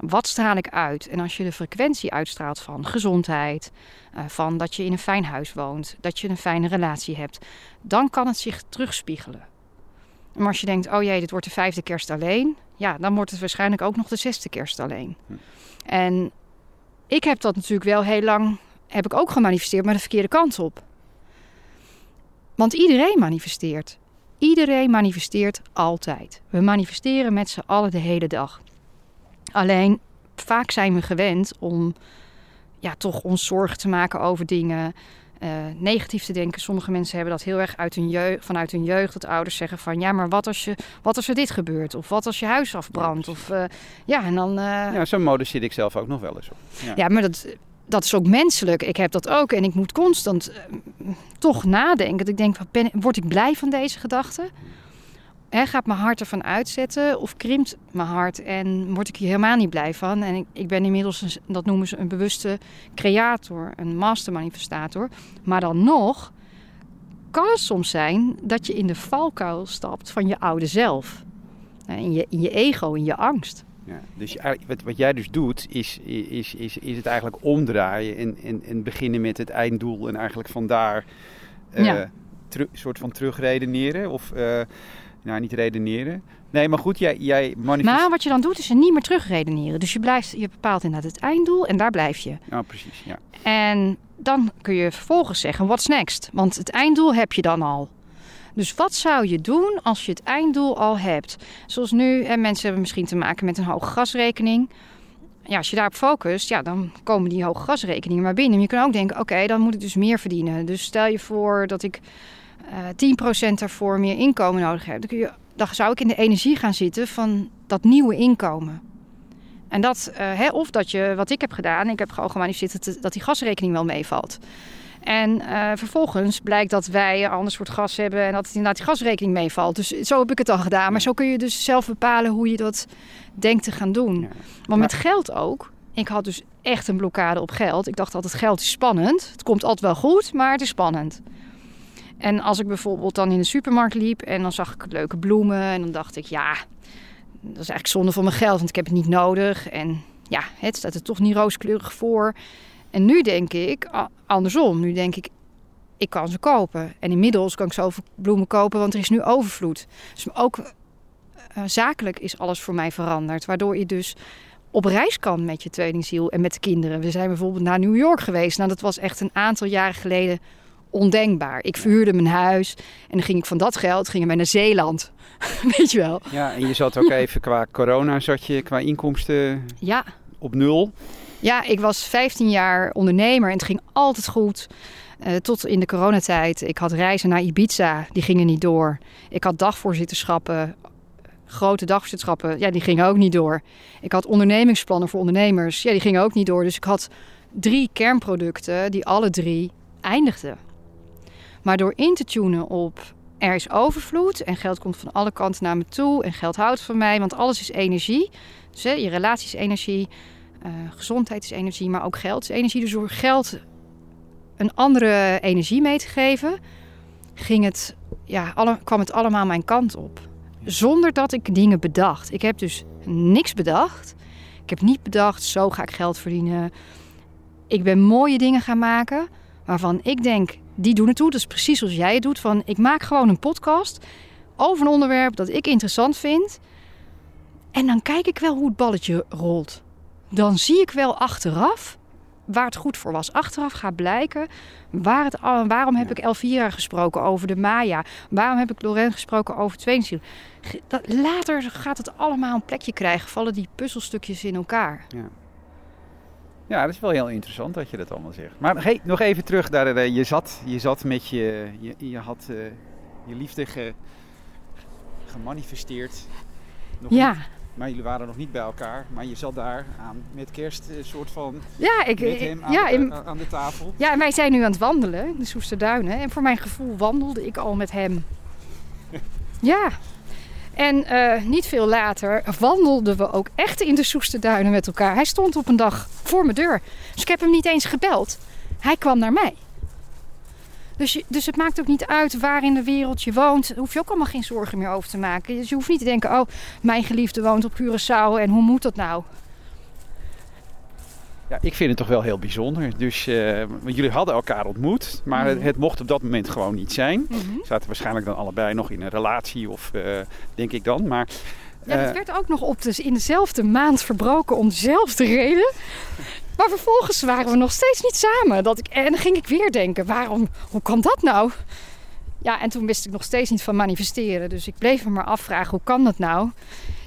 Wat straal ik uit? En als je de frequentie uitstraalt van gezondheid, van dat je in een fijn huis woont, dat je een fijne relatie hebt, dan kan het zich terugspiegelen. Maar als je denkt, oh jee, dit wordt de vijfde kerst alleen, ja, dan wordt het waarschijnlijk ook nog de zesde kerst alleen. Hm. En ik heb dat natuurlijk wel heel lang, heb ik ook gemanifesteerd, maar de verkeerde kant op. Want iedereen manifesteert. Iedereen manifesteert altijd. We manifesteren met z'n allen de hele dag. Alleen vaak zijn we gewend om ja, toch ons zorgen te maken over dingen uh, negatief te denken. Sommige mensen hebben dat heel erg uit hun jeugd, vanuit hun jeugd. Dat ouders zeggen van ja, maar wat als, je, wat als er dit gebeurt? Of wat als je huis afbrandt? Of uh, ja, en dan. Uh... Ja, zo'n mode zit ik zelf ook nog wel eens op. Ja, ja maar dat, dat is ook menselijk. Ik heb dat ook en ik moet constant toch nadenken. Dat ik denk, ben, word ik blij van deze gedachten? He, gaat mijn hart ervan uitzetten of krimpt mijn hart en word ik hier helemaal niet blij van? En ik, ik ben inmiddels, een, dat noemen ze een bewuste creator, een mastermanifestator. Maar dan nog kan het soms zijn dat je in de valkuil stapt van je oude zelf. In je, in je ego, in je angst. Ja, dus wat, wat jij dus doet, is, is, is, is het eigenlijk omdraaien en, en, en beginnen met het einddoel en eigenlijk vandaar een uh, ja. soort van terugredeneren of... Uh, nou, niet redeneren. Nee, maar goed, jij, jij manifesteert... Nou, wat je dan doet is je niet meer terugredeneren. Dus je, blijft, je bepaalt inderdaad het einddoel en daar blijf je. Ja, precies, ja. En dan kun je vervolgens zeggen, what's next? Want het einddoel heb je dan al. Dus wat zou je doen als je het einddoel al hebt? Zoals nu, hè, mensen hebben misschien te maken met een hoge gasrekening. ja, als je daarop focust, ja, dan komen die hoge gasrekeningen maar binnen. Maar je kan ook denken, oké, dan moet ik dus meer verdienen. Dus stel je voor dat ik uh, 10% daarvoor meer inkomen nodig heb. Dan, kun je, dan zou ik in de energie gaan zitten van dat nieuwe inkomen. En dat, uh, hè, of dat je, wat ik heb gedaan, ik heb gewoon gemanifesteerd dat die gasrekening wel meevalt. En uh, vervolgens blijkt dat wij een ander soort gas hebben en dat het inderdaad die gasrekening meevalt. Dus zo heb ik het al gedaan. Maar zo kun je dus zelf bepalen hoe je dat denkt te gaan doen. Maar met geld ook. Ik had dus echt een blokkade op geld. Ik dacht altijd geld is spannend. Het komt altijd wel goed, maar het is spannend. En als ik bijvoorbeeld dan in de supermarkt liep en dan zag ik leuke bloemen en dan dacht ik, ja, dat is eigenlijk zonde van mijn geld, want ik heb het niet nodig. En ja, het staat er toch niet rooskleurig voor. En nu denk ik andersom. Nu denk ik, ik kan ze kopen. En inmiddels kan ik zoveel bloemen kopen, want er is nu overvloed. Dus ook uh, zakelijk is alles voor mij veranderd. Waardoor je dus op reis kan met je tweelingziel en met de kinderen. We zijn bijvoorbeeld naar New York geweest. Nou, dat was echt een aantal jaren geleden ondenkbaar. Ik verhuurde mijn huis en dan ging ik van dat geld gingen wij naar Zeeland. Weet je wel. Ja, en je zat ook even qua corona, zat je qua inkomsten ja. op nul. Ja, ik was 15 jaar ondernemer en het ging altijd goed. Uh, tot in de coronatijd. Ik had reizen naar Ibiza, die gingen niet door. Ik had dagvoorzitterschappen, grote dagvoorzitterschappen, ja, die gingen ook niet door. Ik had ondernemingsplannen voor ondernemers, ja, die gingen ook niet door. Dus ik had drie kernproducten die alle drie eindigden. Maar door in te tunen op er is overvloed en geld komt van alle kanten naar me toe en geld houdt van mij, want alles is energie. Dus hè, je relatie is energie, uh, gezondheid is energie, maar ook geld is energie. Dus door geld een andere energie mee te geven, ging het, ja, alle, kwam het allemaal mijn kant op. Zonder dat ik dingen bedacht. Ik heb dus niks bedacht. Ik heb niet bedacht, zo ga ik geld verdienen. Ik ben mooie dingen gaan maken waarvan ik denk, die doen het toe. Dat is precies zoals jij het doet. Van, ik maak gewoon een podcast over een onderwerp dat ik interessant vind. En dan kijk ik wel hoe het balletje rolt dan zie ik wel achteraf waar het goed voor was. Achteraf gaat blijken waar het, waarom heb ik Elvira gesproken over de Maya. Waarom heb ik Lorraine gesproken over tweelinziel. Later gaat het allemaal een plekje krijgen. Vallen die puzzelstukjes in elkaar. Ja. Ja, dat is wel heel interessant dat je dat allemaal zegt. Maar hey, nog even terug naar uh, je zat, je zat met je, je, je had uh, je liefde ge, gemanifesteerd. Nog ja. Niet. Maar jullie waren nog niet bij elkaar. Maar je zat daar aan, met kerst een soort van ja, ik, met hem aan, ja, de, in, aan de tafel. Ja, en wij zijn nu aan het wandelen in de Soesterduinen. En voor mijn gevoel wandelde ik al met hem. ja. En uh, niet veel later wandelden we ook echt in de Soesterduinen met elkaar. Hij stond op een dag voor mijn deur. Dus ik heb hem niet eens gebeld. Hij kwam naar mij. Dus, dus het maakt ook niet uit waar in de wereld je woont. Daar hoef je ook allemaal geen zorgen meer over te maken. Dus je hoeft niet te denken, oh, mijn geliefde woont op Curaçao en hoe moet dat nou? Ja, ik vind het toch wel heel bijzonder. Dus uh, jullie hadden elkaar ontmoet, maar het, mhm. het, mocht op dat moment gewoon niet zijn. Mm -hmm. Zaten waarschijnlijk dan allebei nog in een relatie, of uh, denk ik dan. Maar ja, dat werd ook nog op de, in dezelfde maand verbroken om dezelfde reden. Maar vervolgens waren we nog steeds niet samen. Dat ik, en dan ging ik weer denken, waarom, hoe kan dat nou? Ja, en toen wist ik nog steeds niet van manifesteren. Dus ik bleef me maar afvragen, hoe kan dat nou?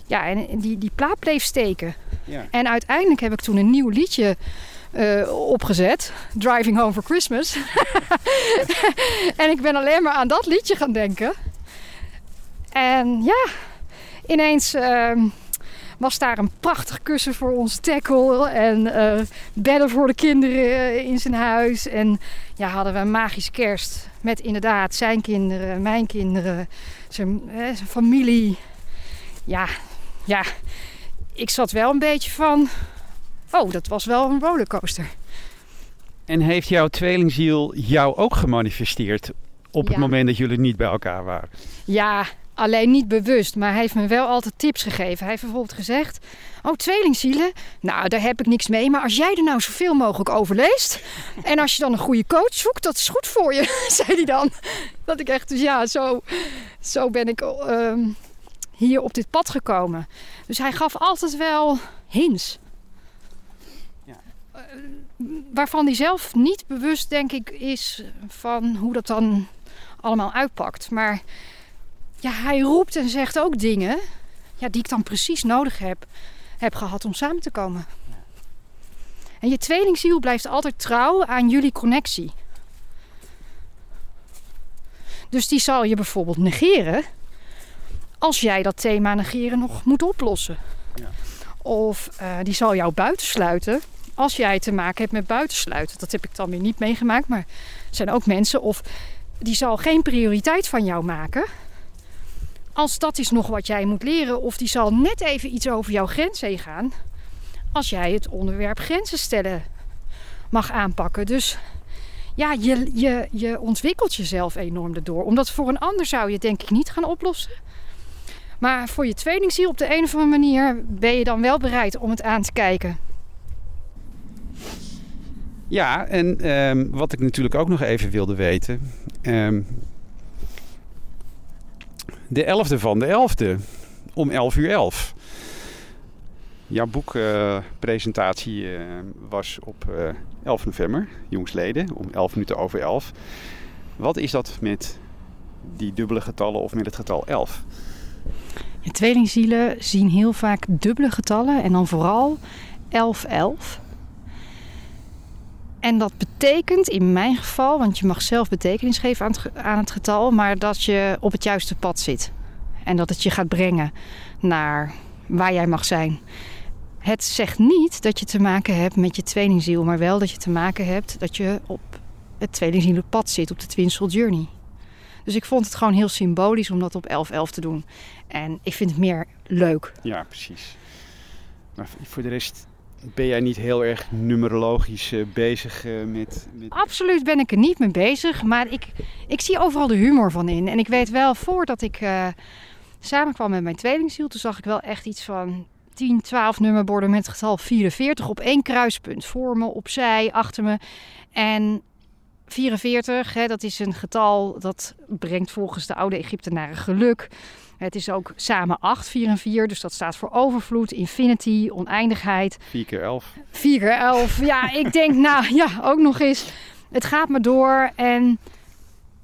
Ja, en die, die plaat bleef steken. Ja. En uiteindelijk heb ik toen een nieuw liedje uh, opgezet. Driving Home for Christmas. en ik ben alleen maar aan dat liedje gaan denken. En ja, ineens... Uh, was daar een prachtig kussen voor onze tackle. En uh, bedden voor de kinderen in zijn huis. En ja, hadden we een magische kerst. Met inderdaad zijn kinderen, mijn kinderen, zijn, zijn familie. Ja, ja, ik zat wel een beetje van... Oh, dat was wel een rollercoaster. En heeft jouw tweelingziel jou ook gemanifesteerd op het moment dat jullie niet bij elkaar waren? Ja, Alleen niet bewust, maar hij heeft me wel altijd tips gegeven. Hij heeft bijvoorbeeld gezegd: Oh, tweelingzielen, nou daar heb ik niks mee. Maar als jij er nou zoveel mogelijk over leest. en als je dan een goede coach zoekt, dat is goed voor je, zei hij dan. Dat ik echt, dus ja, zo, zo ben ik uh, hier op dit pad gekomen. Dus hij gaf altijd wel hints. Ja. Uh, waarvan hij zelf niet bewust, denk ik, is van hoe dat dan allemaal uitpakt. Maar ja, hij roept en zegt ook dingen ja, die ik dan precies nodig heb, heb gehad om samen te komen. En je tweelingziel blijft altijd trouw aan jullie connectie. Dus die zal je bijvoorbeeld negeren als jij dat thema negeren nog moet oplossen. Ja. Of uh, die zal jou buitensluiten als jij te maken hebt met buitensluiten. Dat heb ik dan weer niet meegemaakt, maar er zijn ook mensen. Of die zal geen prioriteit van jou maken. Als dat is nog wat jij moet leren. Of die zal net even iets over jouw grens heen gaan. Als jij het onderwerp grenzen stellen mag aanpakken. Dus ja, je, je, je ontwikkelt jezelf enorm erdoor. Omdat voor een ander zou je het denk ik niet gaan oplossen. Maar voor je tweelingziel op de een of andere manier ben je dan wel bereid om het aan te kijken. Ja, en um, wat ik natuurlijk ook nog even wilde weten. Um, de 11e van de 11e, om 11 uur 11. Jouw boekpresentatie uh, was op uh, 11 november, jongsleden, om 11 minuten over 11. Wat is dat met die dubbele getallen of met het getal 11? Ja, tweelingzielen zien heel vaak dubbele getallen en dan vooral 11-11. En dat betekent in mijn geval, want je mag zelf betekenis geven aan het, getal, maar dat je op het juiste pad zit. En dat het je gaat brengen naar waar jij mag zijn. Het zegt niet dat je te maken hebt met je tweelingziel, maar wel dat je te maken hebt dat je op het tweelingzielenpad zit, op de Twin Journey. Dus ik vond het gewoon heel symbolisch om dat op 11-11 te doen. En ik vind het meer leuk. Ja, precies. Maar voor de rest ben jij niet heel erg numerologisch uh, bezig uh, met, met, Absoluut ben ik er niet mee bezig. Maar ik, ik zie overal de humor van in. En ik weet wel, voordat ik uh, samenkwam met mijn tweelingziel... toen zag ik wel echt iets van 10, 12 nummerborden met het getal 44 op één kruispunt. Voor me, opzij, achter me. En 44, hè, dat is een getal dat brengt volgens de oude Egyptenaren geluk. Het is ook samen 8, 4 en 4. Dus dat staat voor overvloed, infinity, oneindigheid. 4 keer 11. 4 keer 11. ja, ik denk, nou ja, ook nog eens. Het gaat maar door. En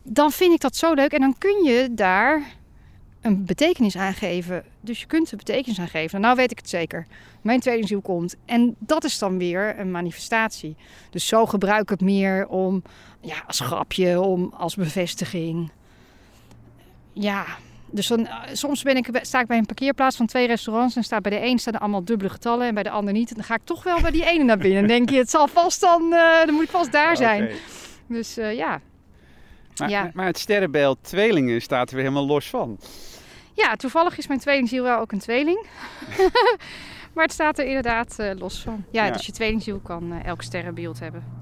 dan vind ik dat zo leuk. En dan kun je daar een betekenis aan geven. Dus je kunt een betekenis aan geven. Nou weet ik het zeker. Mijn tweelingziel komt. En dat is dan weer een manifestatie. Dus zo gebruik ik het meer om, ja, als grapje, om als bevestiging. Ja, dus dan, soms ben ik, sta ik bij een parkeerplaats van twee restaurants en staat bij de een staan er allemaal dubbele getallen en bij de ander niet. En dan ga ik toch wel bij die ene naar binnen. Denk je, het zal vast dan, uh, dan moet ik vast daar zijn. Okay. Dus uh, ja. Maar, ja. maar het sterrenbeeld tweelingen staat er weer helemaal los van. Ja, toevallig is mijn tweelingziel wel ook een tweeling. maar het staat er inderdaad uh, los van. Ja, ja, dus je tweelingziel kan elk sterrenbeeld hebben.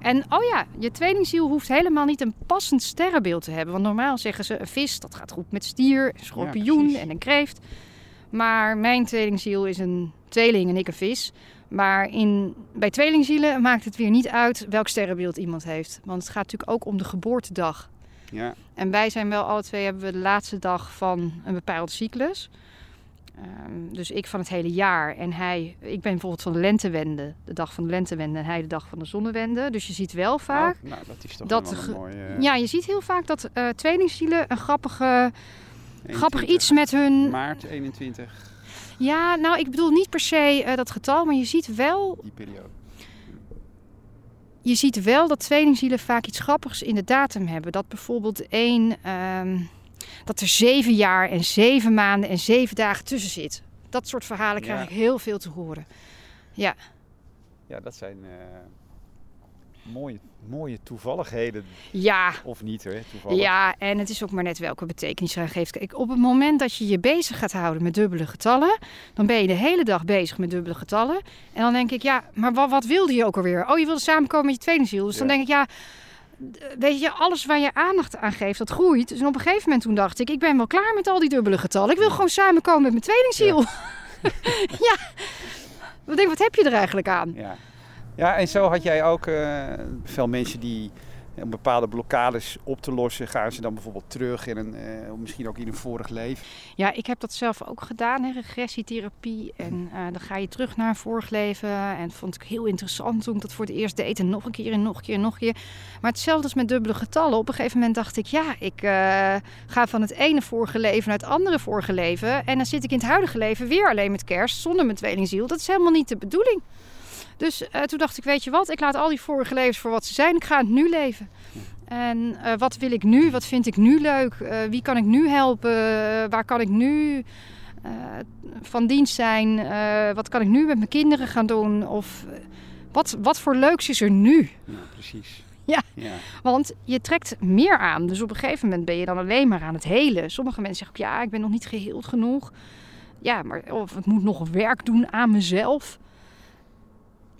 En oh ja, je tweelingziel hoeft helemaal niet een passend sterrenbeeld te hebben. Want normaal zeggen ze een vis, dat gaat goed met stier, een schorpioen ja, en een kreeft. Maar mijn tweelingziel is een tweeling en ik een vis. Maar in, bij tweelingzielen maakt het weer niet uit welk sterrenbeeld iemand heeft. Want het gaat natuurlijk ook om de geboortedag. Ja. En wij zijn wel alle twee, hebben we de laatste dag van een bepaalde cyclus. Um, dus ik van het hele jaar en hij, ik ben bijvoorbeeld van de lentewende, de dag van de lentewende en hij de dag van de zonnewende. Dus je ziet wel vaak. Oh, nou, dat is toch dat een mooie. Ja, je ziet heel vaak dat uh, tweelingzielen een grappige, 21, grappig iets met hun. Maart 21. Ja, nou, ik bedoel niet per se uh, dat getal, maar je ziet wel. Die periode. Je ziet wel dat tweelingzielen vaak iets grappigs in de datum hebben. Dat bijvoorbeeld één. Um, dat er zeven jaar en zeven maanden en zeven dagen tussen zit. Dat soort verhalen krijg Ja. ik heel veel te horen. Ja, Ja, dat zijn eh, mooie, mooie toevalligheden. ja, Of niet, hè? Toevallig. ja, en het is ook maar net welke betekenis je aan geeft. Op het moment dat je je bezig gaat houden met dubbele getallen, dan ben je de hele dag bezig met dubbele getallen. En dan denk ik, ja, maar wat, wat wilde je ook alweer? Oh, je wilde samenkomen met je tweelingziel. Dus dan denk ik, ja, weet je, alles waar je aandacht aan geeft, dat groeit. Dus op een gegeven moment toen dacht ik, ik ben wel klaar met al die dubbele getallen. Ik wil gewoon samenkomen met mijn tweelingziel. Ja. Ik denk, wat heb je er eigenlijk aan? Ja. ja, en zo had jij ook eh, veel mensen die om bepaalde blokkades op te lossen, gaan ze dan bijvoorbeeld terug in een, eh, misschien ook in een vorig leven. Ja, ik heb dat zelf ook gedaan, hè, regressietherapie. En eh, dan ga je terug naar een vorig leven. En dat vond ik heel interessant toen ik dat voor het eerst deed. En nog een keer en nog een keer en nog een keer. Maar hetzelfde als met dubbele getallen. Op een gegeven moment dacht ik, ja, ik eh, ga van het ene vorige leven naar het andere vorige leven. En dan zit ik in het huidige leven weer alleen met kerst, zonder mijn tweelingziel. Dat is helemaal niet de bedoeling. Dus eh, toen dacht ik, weet je wat, ik laat al die vorige levens voor wat ze zijn. Ik ga het nu leven. En eh, wat wil ik nu? Wat vind ik nu leuk? Eh, wie kan ik nu helpen? Waar kan ik nu van dienst zijn? Wat kan ik nu met mijn kinderen gaan doen? Of wat, wat voor leuks is er nu? Ja, precies. Ja. ja. Want je trekt meer aan. Dus op een gegeven moment ben je dan alleen maar aan het helen. Sommige mensen zeggen ook, ja, ik ben nog niet geheeld genoeg. Ja, maar of ik moet nog werk doen aan mezelf.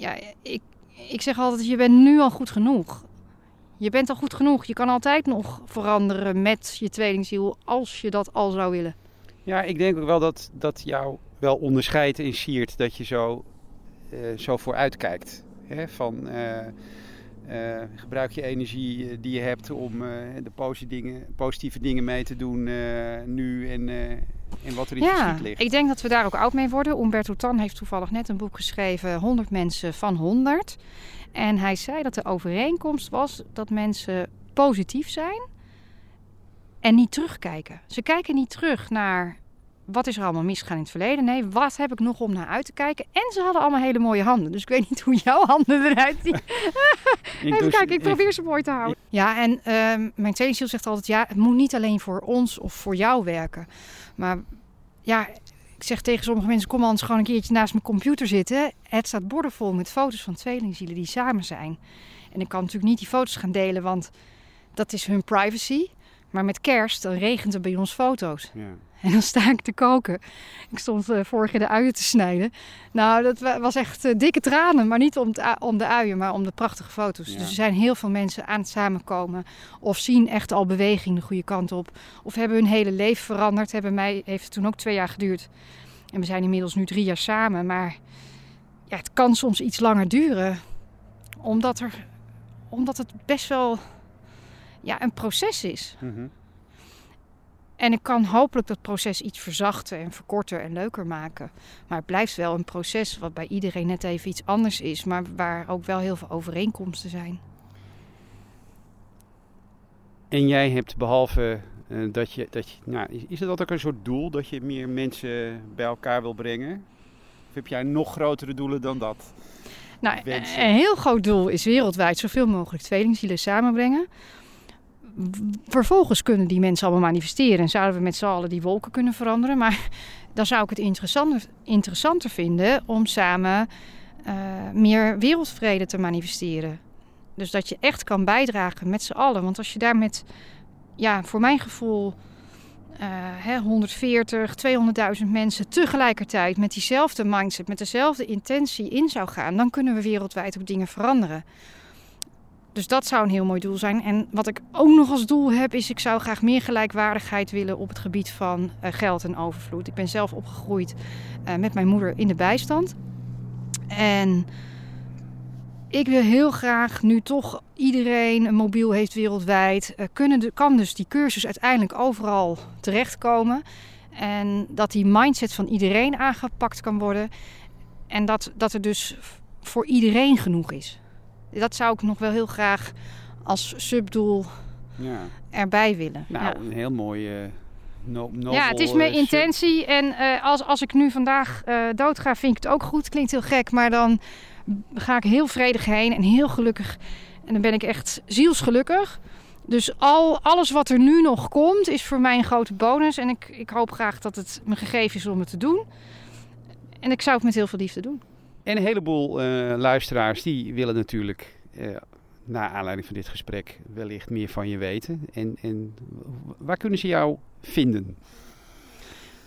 Ja, ik, ik zeg altijd, je bent nu al goed genoeg. Je bent al goed genoeg. Je kan altijd nog veranderen met je tweelingziel als je dat al zou willen. Ja, ik denk ook wel dat, dat jou wel onderscheidt en siert dat je zo, eh, zo vooruit kijkt. Hè? Van, eh, eh, gebruik je energie die je hebt om de positieve dingen, positieve dingen mee te doen nu en, en wat er in Ja, verschiet ligt. ik denk dat we daar ook oud mee worden. Umberto Tan heeft toevallig net een boek geschreven, 100 mensen van 100. En hij zei dat de overeenkomst was dat mensen positief zijn en niet terugkijken. Ze kijken niet terug naar wat is er allemaal misgegaan in het verleden. Nee, wat heb ik nog om naar uit te kijken? En ze hadden allemaal hele mooie handen. Dus ik weet niet hoe jouw handen eruit zien. Even kijken, ik probeer ze mooi te houden. Ja, en ehm, mijn tweelingziel zegt altijd... ja, het moet niet alleen voor ons of voor jou werken. Maar ja, ik zeg tegen sommige mensen... kom anders gewoon een keertje naast mijn computer zitten. Het staat bordenvol met foto's van tweelingzielen die samen zijn. En ik kan natuurlijk niet die foto's gaan delen... want dat is hun privacy. Maar met kerst, dan regent er bij ons foto's. Ja. En dan sta ik te koken. Ik stond eh, vorig jaar de uien te snijden. Nou, dat wa- was echt eh, dikke tranen. Maar niet om, het om de uien, maar om de prachtige foto's. Ja. Dus er zijn heel veel mensen aan het samenkomen. Of zien echt al beweging de goede kant op. Of hebben hun hele leven veranderd. Hebben mij, heeft het toen ook twee jaar geduurd. En we zijn inmiddels nu drie jaar samen. Maar ja, het kan soms iets langer duren. Omdat, er, omdat het best wel ja, een proces is. Mhm. En ik kan hopelijk dat proces iets verzachten en verkorten en leuker maken. Maar het blijft wel een proces wat bij iedereen net even iets anders is, maar waar ook wel heel veel overeenkomsten zijn. En jij hebt behalve eh, dat je, dat je nou, is, dat ook een soort doel dat je meer mensen bij elkaar wil brengen? Of heb jij nog grotere doelen dan dat? Nou, een heel groot doel is wereldwijd zoveel mogelijk tweelingzielen samenbrengen. Vervolgens kunnen die mensen allemaal manifesteren en zouden we met z'n allen die wolken kunnen veranderen. Maar dan zou ik het interessanter, interessanter vinden om samen eh, meer wereldvrede te manifesteren. Dus dat je echt kan bijdragen met z'n allen. Want als je daar met, ja, voor mijn gevoel, hè, 140, 200.000 mensen tegelijkertijd met diezelfde mindset, met dezelfde intentie in zou gaan, dan kunnen we wereldwijd ook dingen veranderen. Dus dat zou een heel mooi doel zijn. En wat ik ook nog als doel heb, is ik zou graag meer gelijkwaardigheid willen op het gebied van eh, geld en overvloed. Ik ben zelf opgegroeid eh, met mijn moeder in de bijstand. En ik wil heel graag, nu toch iedereen een mobiel heeft wereldwijd, eh, kunnen de, kan dus die cursus uiteindelijk overal terechtkomen. En dat die mindset van iedereen aangepakt kan worden. En dat, dat er dus voor iedereen genoeg is. Dat zou ik nog wel heel graag als subdoel Ja. erbij willen. Nou, ja. een heel mooi uh, no, ja, het is mijn uh, intentie. En uh, als, als ik nu vandaag uh, doodga, vind ik het ook goed. Klinkt heel gek, maar dan ga ik heel vredig heen en heel gelukkig. En dan ben ik echt zielsgelukkig. Dus al, alles wat er nu nog komt, is voor mij een grote bonus. En ik, ik hoop graag dat het me gegeven is om het te doen. En ik zou het met heel veel liefde doen. En een heleboel uh, luisteraars die willen natuurlijk, uh, na aanleiding van dit gesprek, wellicht meer van je weten. En, en waar kunnen ze jou vinden?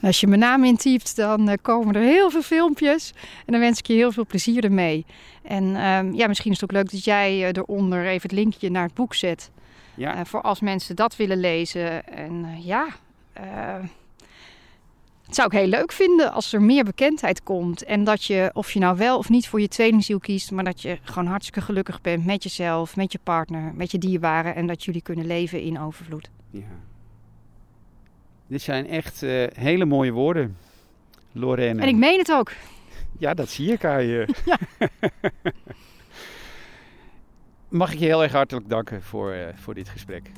Als je mijn naam intypt, dan uh, komen er heel veel filmpjes. En dan wens ik je heel veel plezier ermee. En uh, ja, misschien is het ook leuk dat jij eronder even het linkje naar het boek zet. Ja. Uh, voor als mensen dat willen lezen. En uh, ja, het zou ik heel leuk vinden als er meer bekendheid komt. En dat je, of je nou wel of niet voor je tweelingziel kiest, maar dat je gewoon hartstikke gelukkig bent met jezelf, met je partner, met je dierbaren. En dat jullie kunnen leven in overvloed. Ja. Dit zijn echt uh, hele mooie woorden, Lorraine. En ik meen het ook. Ja, dat zie ik aan je. Ja. Mag ik je heel erg hartelijk danken voor, uh, voor dit gesprek.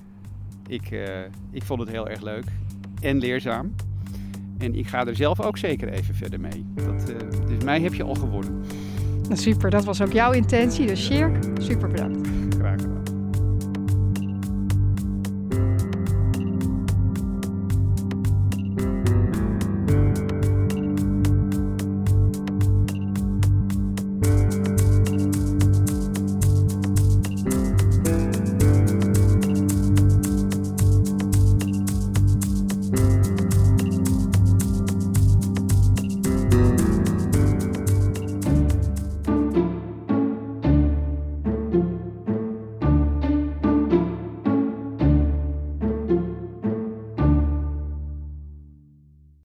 Ik, uh, ik vond het heel erg leuk en leerzaam. En ik ga er zelf ook zeker even verder mee. Dat, uh, dus mij heb je al gewonnen. Super, dat was ook jouw intentie. Dus Sjerk, super bedankt. Graag gedaan.